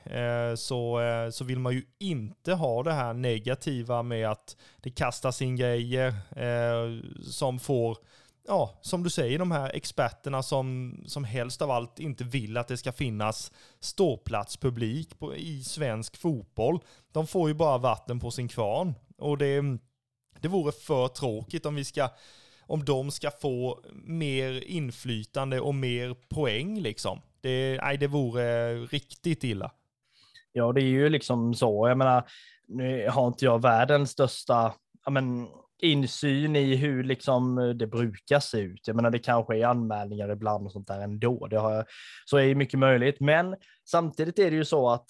så, så vill man ju inte ha det här negativa med att det kastas in grejer som får ja, som du säger, de här experterna som, som helst av allt inte vill att det ska finnas ståplatspublik på, i svensk fotboll. De får ju bara vatten på sin kvarn. Och det, det vore för tråkigt om vi ska om de ska få mer inflytande och mer poäng liksom. Det, nej, det vore riktigt illa. Ja, det är ju liksom så. Jag menar, nu har inte jag världens största men, insyn i hur liksom eh, det brukar se ut. Jag menar, det kanske är anmälningar ibland och sånt där ändå. Det har, så är ju mycket möjligt. Men samtidigt är det ju så att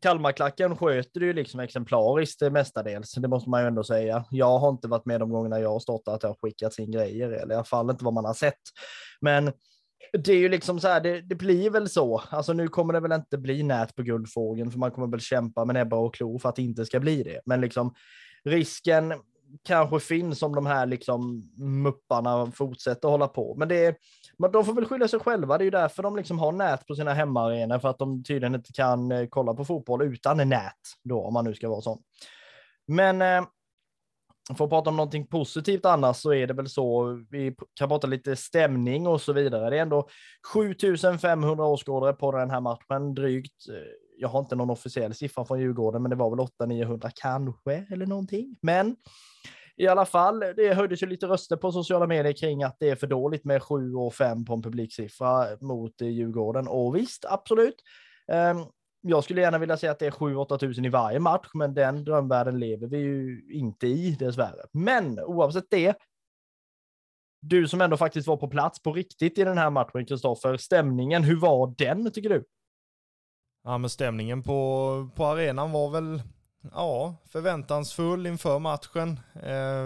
Kalmarklacken sköter det ju liksom exemplariskt mestadels. Det måste man ju ändå säga. Jag har inte varit med de gångerna jag har stått att det har skickats in grejer, eller i alla fall inte vad man har sett. Men det är ju liksom så här, det, det, blir väl så. Alltså nu kommer det väl inte bli nät på Guldfågeln, för man kommer väl kämpa med näbbar och klor för att det inte ska bli det. Men liksom risken kanske finns om de här liksom mupparna fortsätter hålla på. Men det är, de får väl skylla sig själva. Det är ju därför de liksom har nät på sina hemmaarenor, för att de tydligen inte kan eh, kolla på fotboll utan nät då, om man nu ska vara sån. Men eh, för att prata om någonting positivt annars så är det väl så, vi kan prata lite stämning och så vidare. Det är ändå 7500 åskådare på den här matchen, drygt. Eh, jag har inte någon officiell siffra från Djurgården, men det var väl 800-900 kanske, eller någonting. Men i alla fall, det höjdes ju lite röster på sociala medier kring att det är för dåligt med 7 och 5 på en publiksiffra mot Djurgården. Och visst, absolut. Ehm, jag skulle gärna vilja säga att det är 7-8 tusen i varje match, men den drömvärlden lever vi ju inte i dessvärre. Men oavsett det, du som ändå faktiskt var på plats på riktigt i den här matchen, Kristoffer, stämningen, hur var den tycker du? Ja, men stämningen på, på arenan var väl ja, förväntansfull inför matchen. Eh,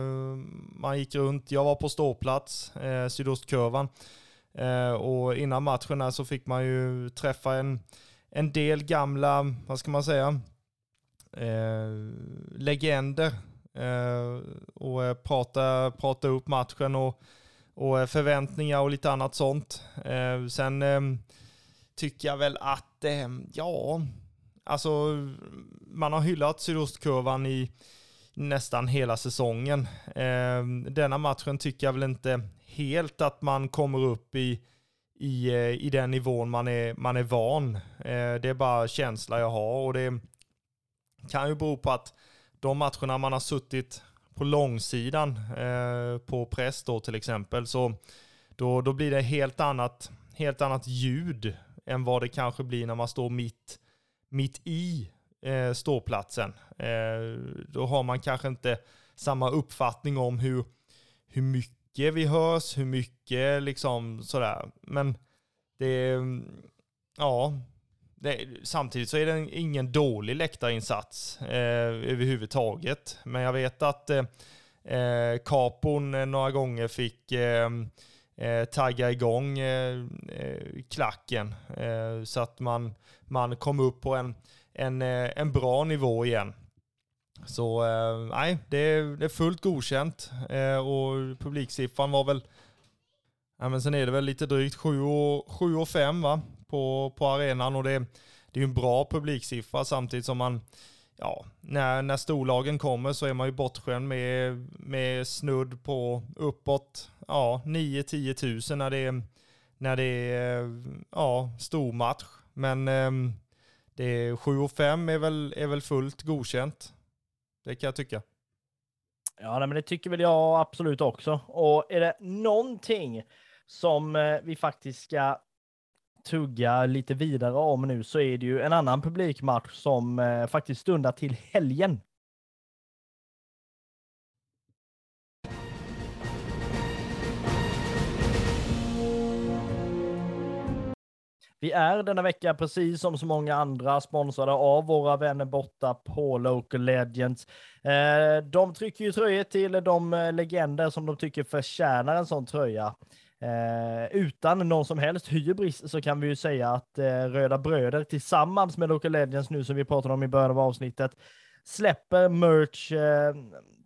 man gick runt, jag var på ståplats, eh, sydostkurvan. Eh, och innan matchen så fick man ju träffa en, en del gamla, vad ska man säga, eh, legender. Eh, och eh, prata, prata upp matchen och, och eh, förväntningar och lite annat sånt. Eh, sen tycker jag väl att, eh, ja, alltså man har hyllat sydostkurvan i nästan hela säsongen. Eh, denna matchen tycker jag väl inte helt att man kommer upp i, i, eh, i den nivån man är, man är van. Eh, det är bara känsla jag har och det kan ju bero på att de matcherna man har suttit på långsidan eh, på press då till exempel, så då, då blir det helt annat, helt annat ljud än vad det kanske blir när man står mitt, mitt i eh, ståplatsen. Eh, då har man kanske inte samma uppfattning om hur, hur mycket vi hörs, hur mycket liksom sådär. Men det, ja, det, samtidigt så är det ingen dålig läktarinsats eh, överhuvudtaget. Men jag vet att eh, eh Capon eh, några gånger fick eh, eh, tagga igång eh, eh, klacken eh, så att man, man kom upp på en, en, eh, en bra nivå igen. Så eh, nej, det är, det är fullt godkänt eh, och publiksiffran var väl, ja men sen är det väl lite drygt 7 och, 7 och 5 va, på, på arenan och det, det är ju en bra publiksiffra samtidigt som man ja, när, när storlagen kommer så är man ju bortskämd med, med snudd på uppåt ja, 9-10 tusen när det är, när det är ja, stormatch. Men eh, det är 7 5 är väl, är väl fullt godkänt. Det kan jag tycka. Ja, men det tycker väl jag absolut också. Och är det någonting som eh, vi faktiskt ska tugga lite vidare om nu så är det ju en annan publikmatch som eh, faktiskt stundar till helgen. Vi är denna vecka, precis som så många andra, sponsrade av våra vänner borta på Local Legends. Eh, de trycker ju tröjor till de eh, legender som de tycker förtjänar en sån tröja. Eh, utan någon som helst hybris så kan vi ju säga att eh, Röda Bröder tillsammans med Local Legends nu som vi pratade om i början av avsnittet släpper merch eh,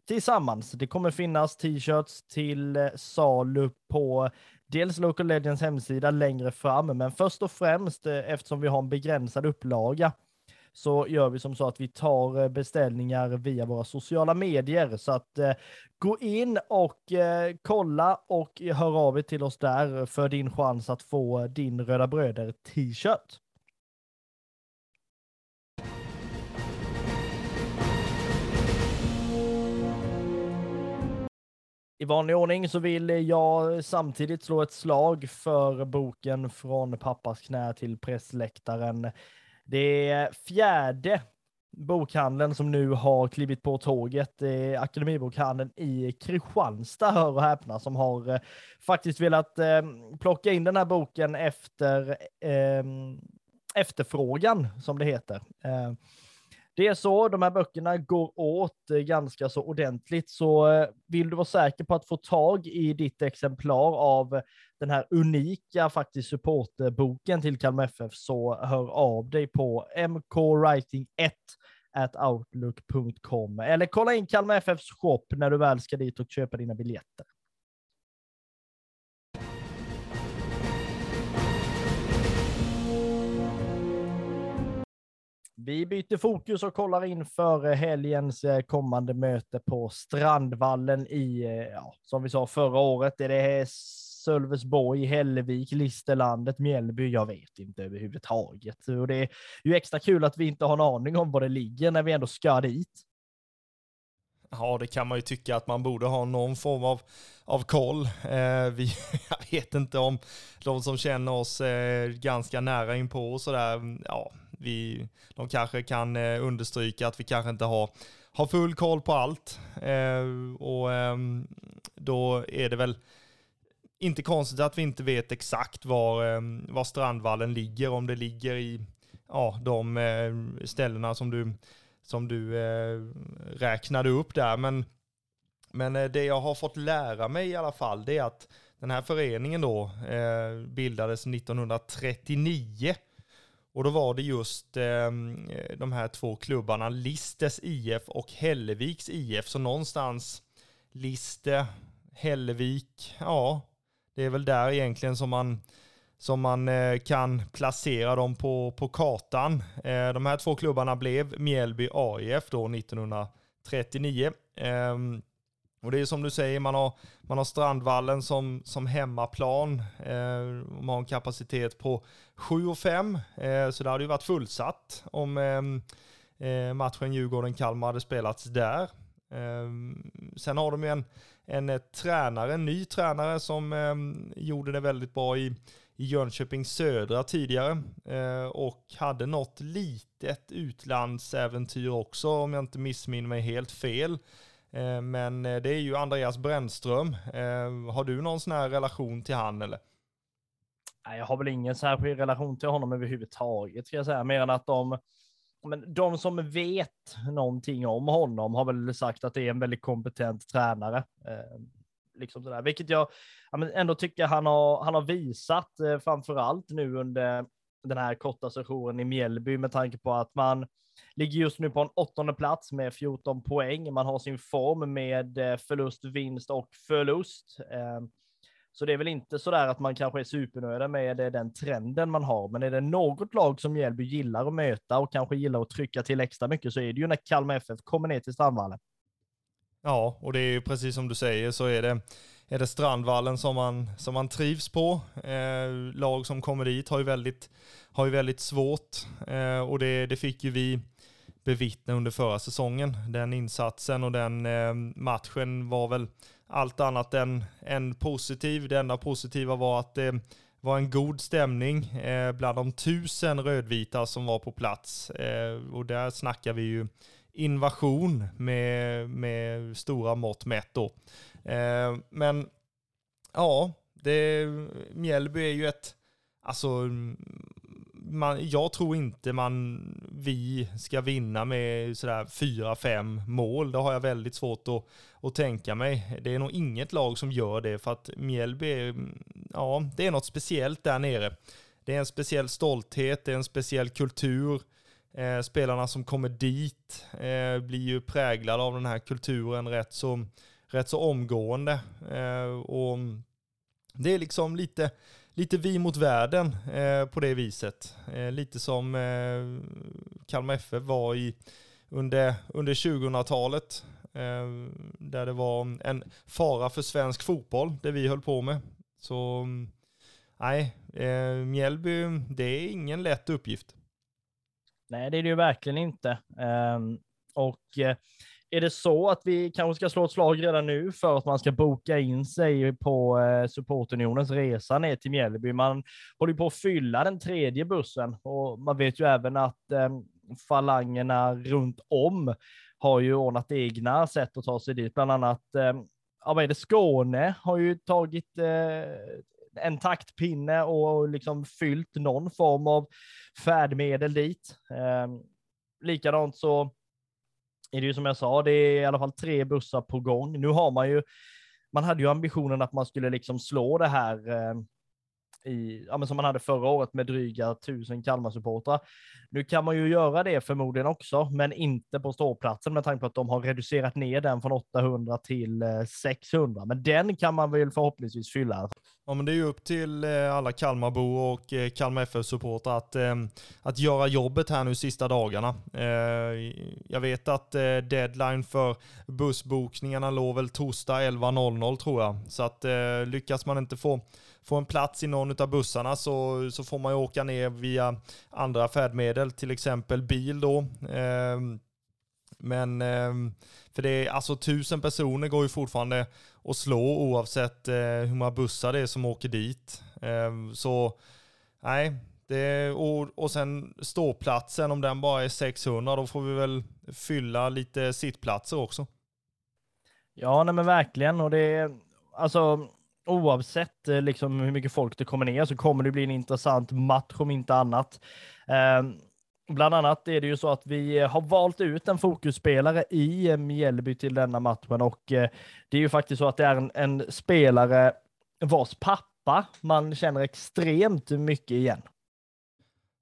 tillsammans. Det kommer finnas t-shirts till eh, salu på dels Local Legends hemsida längre fram, men först och främst eh, eftersom vi har en begränsad upplaga så gör vi som så att vi tar eh, beställningar via våra sociala medier. Så att eh, gå in och eh, kolla och hör av er till oss där för din chans att få din Röda Bröder t-shirt. I vanlig ordning så vill jag samtidigt slå ett slag för boken Från pappas knä till pressläktaren. Det är fjärde bokhandeln som nu har klivit på tåget. Det är Akademibokhandeln i Kristianstad, hör och häpna, som har eh, faktiskt velat eh, plocka in den här boken efter eh, efterfrågan, som det heter. Eh, det är så, de här böckerna går åt eh, ganska så ordentligt, så eh, vill du vara säker på att få tag i ditt exemplar av den här unika faktiskt supporterboken till Kalmar FF så hör av dig på mkwriting1 at outlook.com eller kolla in Kalmar FFs shop när du väl ska dit och köpa dina biljetter. Vi byter fokus och kollar in för helgens eh, kommande möte på Strandvallen i, eh, ja, som vi sa förra året, är det Sölvesborg, Hällevik, Listerlandet, Mjällby, jag vet inte överhuvudtaget. Och det är ju extra kul att vi inte har en aning om var det ligger när vi ändå ska dit. Ja, det kan man ju tycka att man borde ha någon form av, av koll. Eh, vi, jag vet inte om de som känner oss eh, ganska nära inpå och sådär, mm, ja, vi, de kanske kan eh, understryka att vi kanske inte har, har full koll på allt. Eh, och eh, då är det väl inte konstigt att vi inte vet exakt var, ehm, var Strandvallen ligger, om det ligger i ja, de eh, ställena som du, som du eh, räknade upp där. Men, men eh, det jag har fått lära mig i alla fall, det är att den här föreningen då bildades 1939 och då var det just eh, de här två klubbarna, Listes IF och Hälleviks IF. Så någonstans Liste, Hällevik, ja, det är väl där egentligen som man, som man eh, kan placera dem på, på kartan. Eh, de här två klubbarna blev Mjällby AIF då 1939. Ehm, och det är som du säger, man har, man har Strandvallen som, som hemmaplan. Eh, man har en kapacitet på 7 och 5, eh, så det hade ju varit fullsatt om ehm, eh, matchen Djurgården-Kalmar hade spelats där. Eh, sen har de ju en, en eh, tränare, en ny tränare som eh, gjorde det väldigt bra i, i Jönköping Södra tidigare eh, och hade något litet utlandsäventyr också om jag inte missminner mig helt fel. Eh, men eh, det är ju Andreas Brännström. Eh, har du någon sån här relation till han eller? Jag har väl ingen särskild relation till honom överhuvudtaget ska jag säga, mer än att de men de som vet någonting om honom har väl sagt att det är en väldigt kompetent tränare. Eh, liksom sådär. Vilket jag ja, ändå tycker han har, han har visat, eh, framför allt nu under den här korta sessionen i Mjällby, med tanke på att man ligger just nu på en åttonde plats med 14 poäng. Man har sin form med eh, förlust, vinst och förlust. Eh, så det är väl inte så där att man kanske är supernöjda med den trenden man har, men är det något lag som Mjällby gillar att möta och kanske gillar att trycka till extra mycket så är det ju när Kalmar FF kommer ner till Strandvallen. Ja, och det är ju precis som du säger så är det, är det Strandvallen som man, som man trivs på. Eh, lag som kommer dit har ju väldigt, har ju väldigt svårt eh, och det, det fick ju vi bevittna under förra säsongen. Den insatsen och den eh, matchen var väl allt annat än, än positiv. Det enda positiva var att det var en god stämning eh, bland de tusen rödvita som var på plats. Eh, och där snackar vi ju invasion med, med stora mått mätt då. Men ja, det, Mjällby är ju ett, alltså man, jag tror inte man, vi ska vinna med sådär fyra, fem mål. Det har jag väldigt svårt att, att tänka mig. Det är nog inget lag som gör det för att Mjällby mm, ja, det är något speciellt där nere. Det är en speciell stolthet, det är en speciell kultur. Eh, spelarna som kommer dit eh, blir ju präglade av den här kulturen rätt så, rätt så omgående. Eh, och det är liksom lite, lite vi mot världen eh, på det viset. Eh, lite som eh, Kalmar FF var i under, under 2000-talet. Eh, där det var en fara för svensk fotboll, det vi höll på med. Så nej, eh, Mjällby, det är ingen lätt uppgift. Nej, det är det ju verkligen inte. Ehm, och eh, är det så att vi kanske ska slå ett slag redan nu för att man ska boka in sig på eh, supportunionens resa ner till Mjällby? Man håller på att fylla den tredje bussen och man vet ju även att eh, falangerna runt om har ju ordnat egna sätt att ta sig dit, bland annat eh, ja, vad är det, Skåne har ju tagit eh, en taktpinne och liksom fyllt någon form av färdmedel dit. Eh, likadant så är det ju som jag sa, det är i alla fall tre bussar på gång. Nu har man ju, man hade ju ambitionen att man skulle liksom slå det här eh, i, ja, men som man hade förra året med dryga tusen Kalmar-supportrar. Nu kan man ju göra det förmodligen också, men inte på ståplatsen med tanke på att de har reducerat ner den från 800 till eh, 600. Men den kan man väl förhoppningsvis fylla. Ja, men det är ju upp till eh, alla Kalmarbor och eh, Kalmar FF-supportrar att, att göra jobbet här nu sista dagarna. Jag vet att deadline för bussbokningarna låg väl torsdag 11.00 tror jag. Så att lyckas man inte få få en plats i någon av bussarna så, så får man ju åka ner via andra färdmedel, till exempel bil då. Ehm, men ehm, för det är alltså tusen personer går ju fortfarande att slå oavsett eh, hur många bussar det är som åker dit. Ehm, så nej, det, och, och sen ståplatsen, om den bara är 600, då får vi väl fylla lite sittplatser också. Ja, nej men verkligen. Och det är, alltså, oavsett eh, liksom, hur mycket folk det kommer ner så kommer det bli en intressant match om inte annat. Eh, bland annat är det ju så att vi eh, har valt ut en fokusspelare i eh, Mjällby till denna matchen och eh, det är ju faktiskt så att det är en, en spelare vars pappa man känner extremt mycket igen.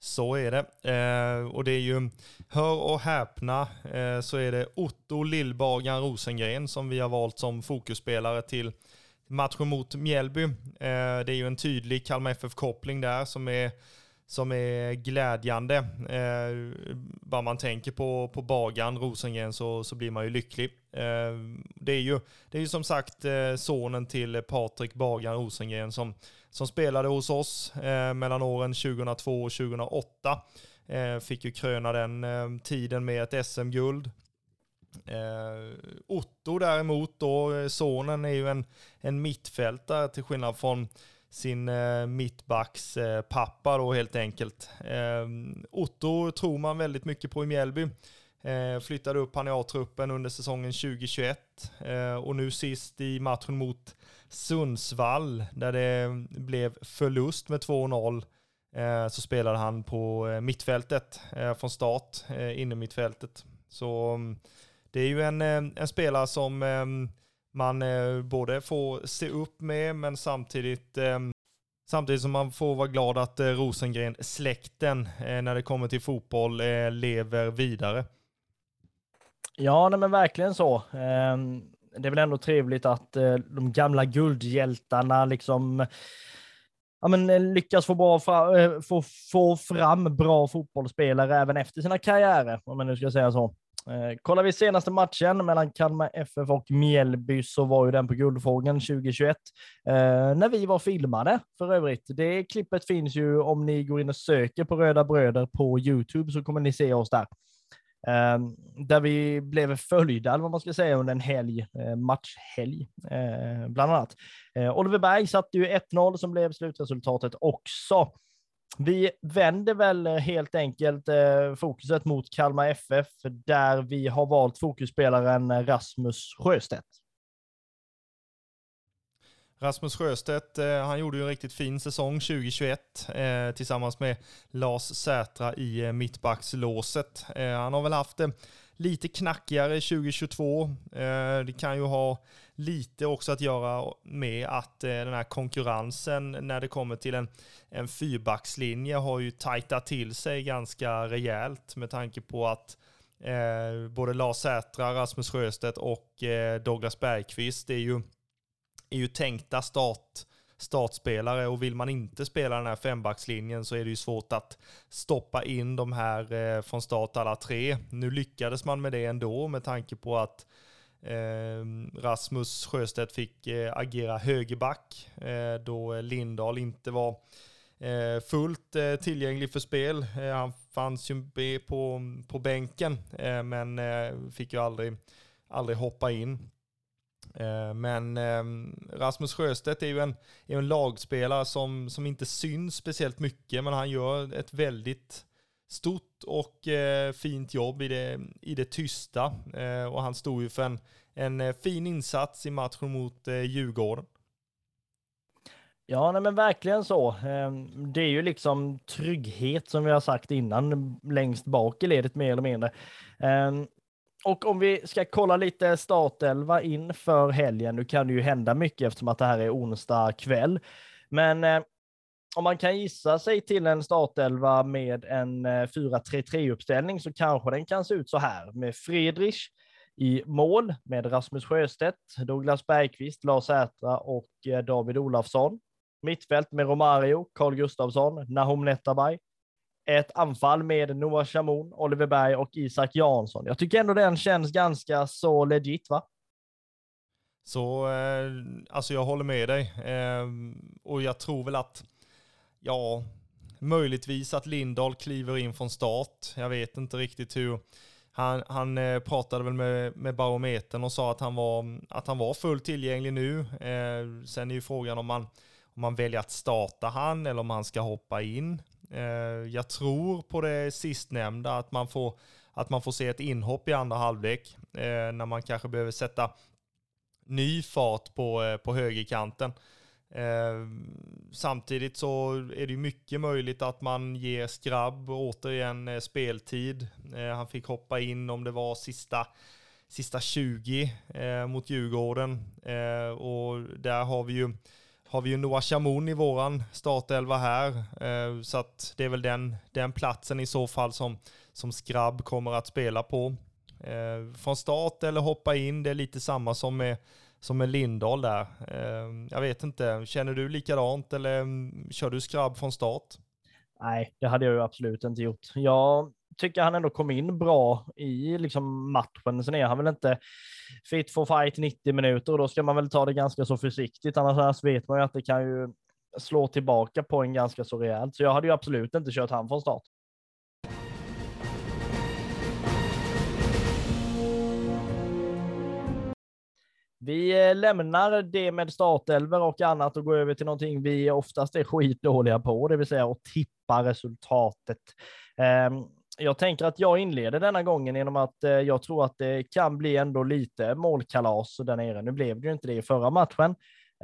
Så är det. Eh, och det är ju, hör och häpna, eh, så är det Otto Lillbagan Rosengren som vi har valt som fokusspelare till matchen mot Mjällby. Eh, det är ju en tydlig Kalmar FF-koppling där som är, som är glädjande. Eh, bara man tänker på, på Bagan, Rosengren, så, så blir man ju lycklig. Eh, det, är ju, det är ju som sagt eh, sonen till Patrik Bagan Rosengren som, som spelade hos oss eh, mellan åren 2002 och 2008. Eh, fick ju kröna den tiden med ett SM-guld. Eh, Otto däremot då, eh, sonen är ju en, en mittfältare till skillnad från, sin eh, mittbacks eh, pappa då helt enkelt. Eh, Otto tror man väldigt mycket på i Mjällby. Eh, flyttade upp han i A-truppen under säsongen 2021 eh, och nu sist i matchen mot Sundsvall där det blev förlust med 2-0 eh, så spelade han på eh, mittfältet eh, från start, eh, inne mittfältet. Så mm, det är ju en, eh, en spelare som eh, man eh, både får se upp med men samtidigt Samtidigt som man får vara glad att Rosengren-släkten när det kommer till fotboll lever vidare. Ja, nej men verkligen så. Ehm, det är väl ändå trevligt att de gamla guldhjältarna liksom ja, men, lyckas få, bra fra, få, få fram bra fotbollsspelare även efter sina karriärer, om man nu ska säga så. Eh, kollar vi senaste matchen mellan Kalmar FF och Mjällby så var ju den på Guldfågeln 2021 eh, när vi var filmade för övrigt. Det klippet finns ju om ni går in och söker på Röda Bröder på Youtube så kommer ni se oss där. Ehm, där vi blev följda, eller vad man ska säga, under en helg, eh, matchhelg, bland annat. Oliver Berg satte ju 1-0 som blev slutresultatet också. Vi vänder väl eh, helt enkelt eh, fokuset mot Kalmar FF, där vi har valt fokusspelaren eh, Rasmus Sjöstedt. Rasmus Sjöstedt, han gjorde ju en riktigt fin säsong 2021 eh, tillsammans med Lars Sätra i eh, mittbackslåset. Eh, han har väl haft det lite knackigare 2022. Det kan ju ha lite också att göra med att eh, den här konkurrensen när det kommer till en, en fyrbackslinje har ju tajtat till sig ganska rejält med tanke på att eh, både Lars Sätra, Rasmus Sjöstedt och eh, Douglas Bergqvist är ju är ju tänkta start, startspelare och vill man inte spela den här fembackslinjen så är det ju svårt att stoppa in de här eh, från start alla tre. Nu lyckades man med det ändå med tanke på att Ehm, Rasmus Sjöstedt fick eh, agera högerback eh, då Lindahl inte var eh, fullt eh, tillgänglig för spel. Eh, han fanns ju på, på bänken eh, men eh, fick ju aldrig, aldrig hoppa in. Men ehm, Rasmus Sjöstedt är ju en, är en lagspelare som, som inte syns speciellt mycket, men han gör ett väldigt stort och eh, fint jobb i det, i det tysta. Eh, och han stod ju för en, en eh, fin insats i matchen mot eh, Djurgården. Ja, nej, men verkligen så. Ehm, det är ju liksom trygghet som vi har sagt innan, längst bak i ledet mer eller mindre. Ehm, och om vi ska kolla lite startelva inför helgen, nu kan det ju hända mycket eftersom att det här är onsdag kväll. Men eh, om man kan gissa sig till en startelva med en eh, 4-3-3-uppställning så kanske den kan se ut så här med Friedrich i mål med Rasmus Sjöstedt, Douglas Bergqvist, Lars Sätra och eh, David Olafsson. Mittfält med Romario, Carl Gustafsson, Nahom Netabay, ett anfall med Noah Shamoun, Oliver Berg och Isak Jansson. Jag tycker ändå den känns ganska så legit, va? Så, eh, alltså jag håller med dig. Ehm, och jag tror väl att, ja, möjligtvis att Lindahl kliver in från start. Jag vet inte riktigt hur. Han, han eh, pratade väl med, med barometern och sa att han var, att han var fullt tillgänglig nu. Eh, sen är ju frågan om man, om man väljer att starta han eller om han ska hoppa in. Eh, jag tror på det sistnämnda, att man får, att man får se ett inhopp i andra halvlek eh, när man kanske behöver sätta ny fart på, eh, på högerkanten. Eh, samtidigt så är det mycket möjligt att man ger Skrabb återigen eh, speltid. Eh, han fick hoppa in om det var sista, sista 20 mot Djurgården. Och där har vi ju har vi ju Noah Chamoun i våran startelva här. Eh, så att det är väl den, den platsen i så fall som, som Skrabb kommer att spela på. Eh, från start eller hoppa in, det är lite samma som med, som med Lindahl där. Ehm, jag vet inte, känner du likadant eller mm, kör du Skrabb från start? Nej, det hade jag ju absolut inte gjort. Jag tycker han ändå kom in bra i liksom matchen. Sen är han väl inte fit for fight 90 minuter och då ska man väl ta det ganska så försiktigt. Annars vet man ju att det kan ju slå tillbaka på en ganska så rejält. Så jag hade ju absolut inte kört han från start. Vi eh, lämnar det med startelver och annat och går över till någonting vi oftast är skitdåliga på, det vill säga att tippa resultatet. Ehm, jag tänker att jag inleder denna gången genom att eh, jag tror att det kan bli ändå lite målkalas där nere. Nu blev det ju inte det i förra matchen,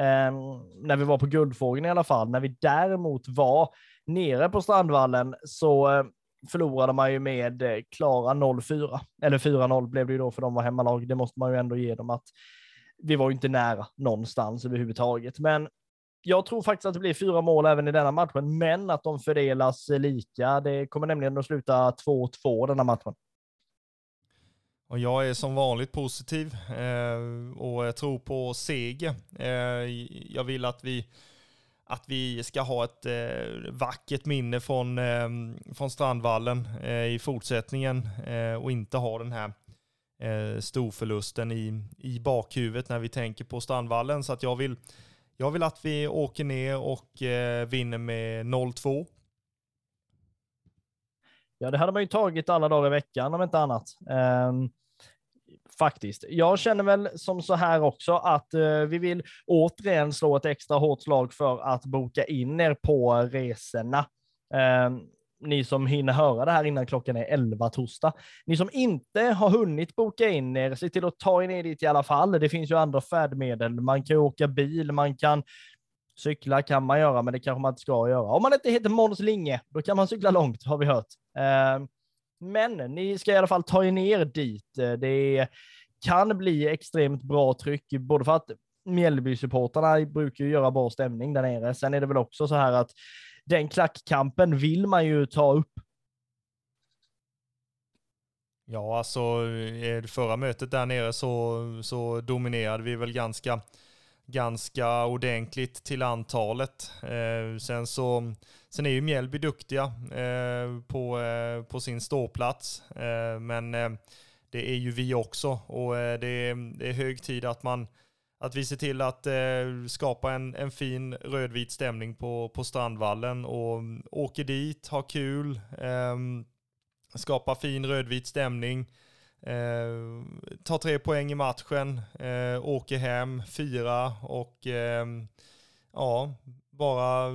ehm, när vi var på Guldfågeln i alla fall. När vi däremot var nere på Strandvallen så eh, förlorade man ju med klara 0-4, eller 4-0 blev det ju då för de var hemmalag. Det måste man ju ändå ge dem att vi var ju inte nära någonstans överhuvudtaget. Men jag tror faktiskt att det blir fyra mål även i denna matchen, men att de fördelas lika. Det kommer nämligen att sluta 2-2 denna matchen. Och jag är som vanligt positiv eh, och jag tror på seger. Eh, jag vill att vi att vi ska ha ett eh, vackert minne från, eh, från Strandvallen eh, i fortsättningen eh, och inte ha den här eh, storförlusten i, i bakhuvudet när vi tänker på Strandvallen. Så att jag vill, jag vill att vi åker ner och eh, vinner med 0-2. Ja, det hade man ju tagit alla dagar i veckan om inte annat. Um faktiskt. Jag känner väl som så här också att eh, vi vill återigen slå ett extra hårt slag för att boka in er på resorna. Eh, ni som hinner höra det här innan klockan är 11 torsdag. Ni som inte har hunnit boka in er, se till att ta er ner dit i alla fall. Det finns ju andra färdmedel. Man kan åka bil, man kan cykla kan man göra, men det kanske man inte ska göra. Om man inte heter Måns Linge, då kan man cykla långt, har vi hört. Ehm, men ni ska i alla fall ta er ner dit. Det kan bli extremt bra tryck, både för att Mjällby-supportrarna brukar ju göra bra stämning där nere. Sen är det väl också så här att den klackkampen vill man ju ta upp. Ja, alltså eh, förra mötet där nere så, så dominerade vi väl ganska, ganska ordentligt till antalet. Eh, sen så Sen är ju Mjällby duktiga eh, på, eh, på sin ståplats, eh, men eh, det är ju vi också och eh, det är, det, är, hög tid att man att vi ser till att eh, skapa en, en fin rödvit stämning på, på Strandvallen och mm, åker dit, har kul, ehm, skapa fin rödvit stämning, eh, tar tre poäng i matchen, eh, åker hem, fyra och ehm, ja, bara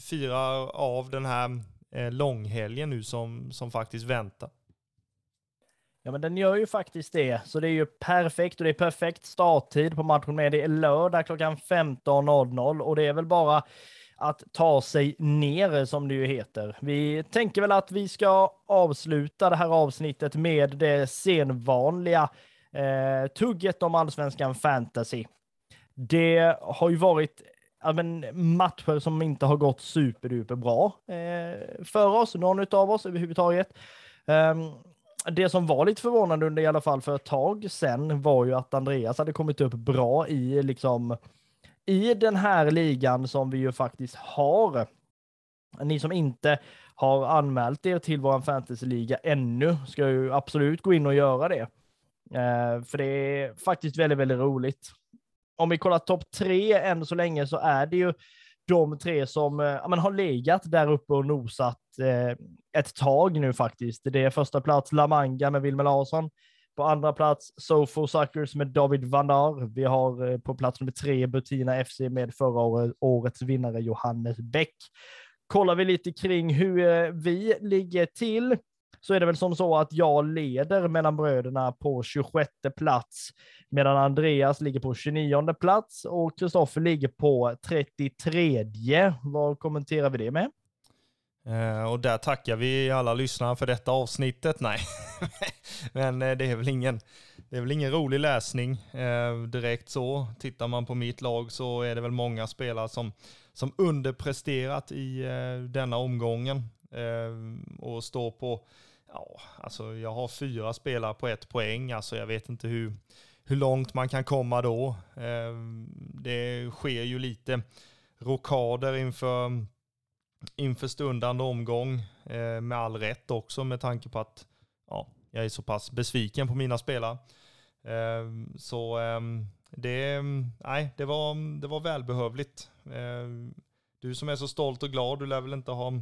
fira av den här eh, långhelgen nu som, som faktiskt väntar. Ja, men den gör ju faktiskt det, så det är ju perfekt och det är perfekt starttid på matchen med. Det är lördag klockan 15.00 och det är väl bara att ta sig ner som det ju heter. Vi tänker väl att vi ska avsluta det här avsnittet med det senvanliga eh, tugget om allsvenskan fantasy. Det har ju varit ja, men, matcher som inte har gått superduper bra eh, för oss, någon av oss överhuvudtaget. Um, det som var lite förvånande under i alla fall för ett tag sedan var ju att Andreas hade kommit upp bra i liksom i den här ligan som vi ju faktiskt har. Ni som inte har anmält er till vår fantasyliga ännu ska ju absolut gå in och göra det. Eh, för det är faktiskt väldigt, väldigt roligt om vi kollar topp tre än så länge så är det ju de tre som eh, ja, men har legat där uppe och nosat eh, ett tag nu faktiskt. Det är första plats La Manga med Wilmer Larsson. På andra plats Sofo Suckers med David Vandar. Vi har eh, på plats nummer tre Butina FC med förra årets vinnare Johannes Bäck. Kollar vi lite kring hur eh, vi ligger till så är det väl som så att jag leder mellan bröderna på 26 plats, medan Andreas ligger på 29 plats och Kristoffer ligger på 33. Vad kommenterar vi det med? Eh, och där tackar vi alla lyssnare för detta avsnittet. Nej, men eh, det är väl ingen, det är väl ingen rolig läsning eh, direkt så. Tittar man på mitt lag så är det väl många spelare som, som underpresterat i denna omgången och står på Ja, alltså jag har fyra spelare på ett poäng. Alltså jag vet inte hur, hur långt man kan komma då. Ehm, det sker ju lite rokader inför, inför stundande omgång eh, med all rätt också med tanke på att ja, jag är så pass besviken på mina spelare. Ehm, så ehm, det, nej, det, var, det var välbehövligt. Du som är så stolt och glad, du lär väl inte ha,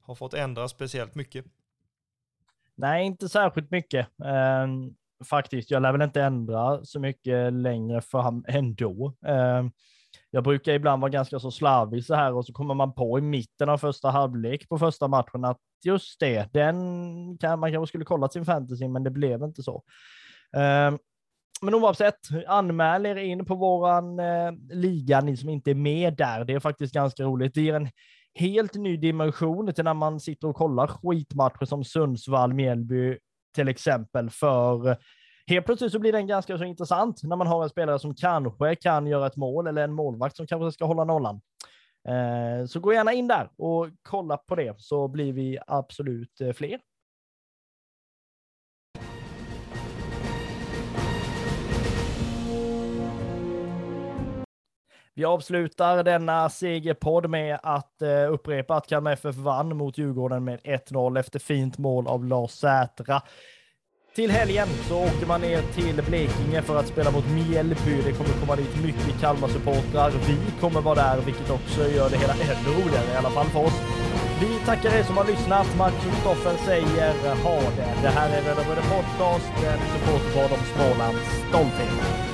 ha fått ändra speciellt mycket? Nej, inte särskilt mycket. eh, faktiskt. Jag lär väl inte ändra så mycket längre fram ändå. Eh, jag brukar ibland vara ganska så slarvig så här och så kommer man på i mitten av första halvlek på första matchen att just det, den kan man kanske skulle kollat sin fantasy, men det blev inte så. Eh, men oavsett, anmäl er in på våran eh, liga, ni som inte är med där. Det är faktiskt ganska roligt. Det ger en helt ny dimension till när man sitter och kollar skitmatcher som Sundsvall, Mjällby till exempel. För eh, helt plötsligt så blir den ganska så intressant när man har en spelare som kanske kan göra ett mål eller en målvakt som kanske ska hålla nollan. Eh, så gå gärna in där och kolla på det så blir vi absolut eh, fler. Vi avslutar denna segerpodd med att eh, upprepa att Kalmar FF vann mot Djurgården med 1-0 efter fint mål av Lars Sätra. Till helgen så åker man ner till Blekinge för att spela mot Mjällby. Det kommer komma dit mycket Kalmar-supportrar. Vi kommer vara där, vilket också gör det hela ännu roligare, i alla fall för oss. Vi tackar er som har lyssnat. Marcus Stoffer säger ha det. Det här är Röda Bröder Podcast, en supporterpodd om Smålands stolthet.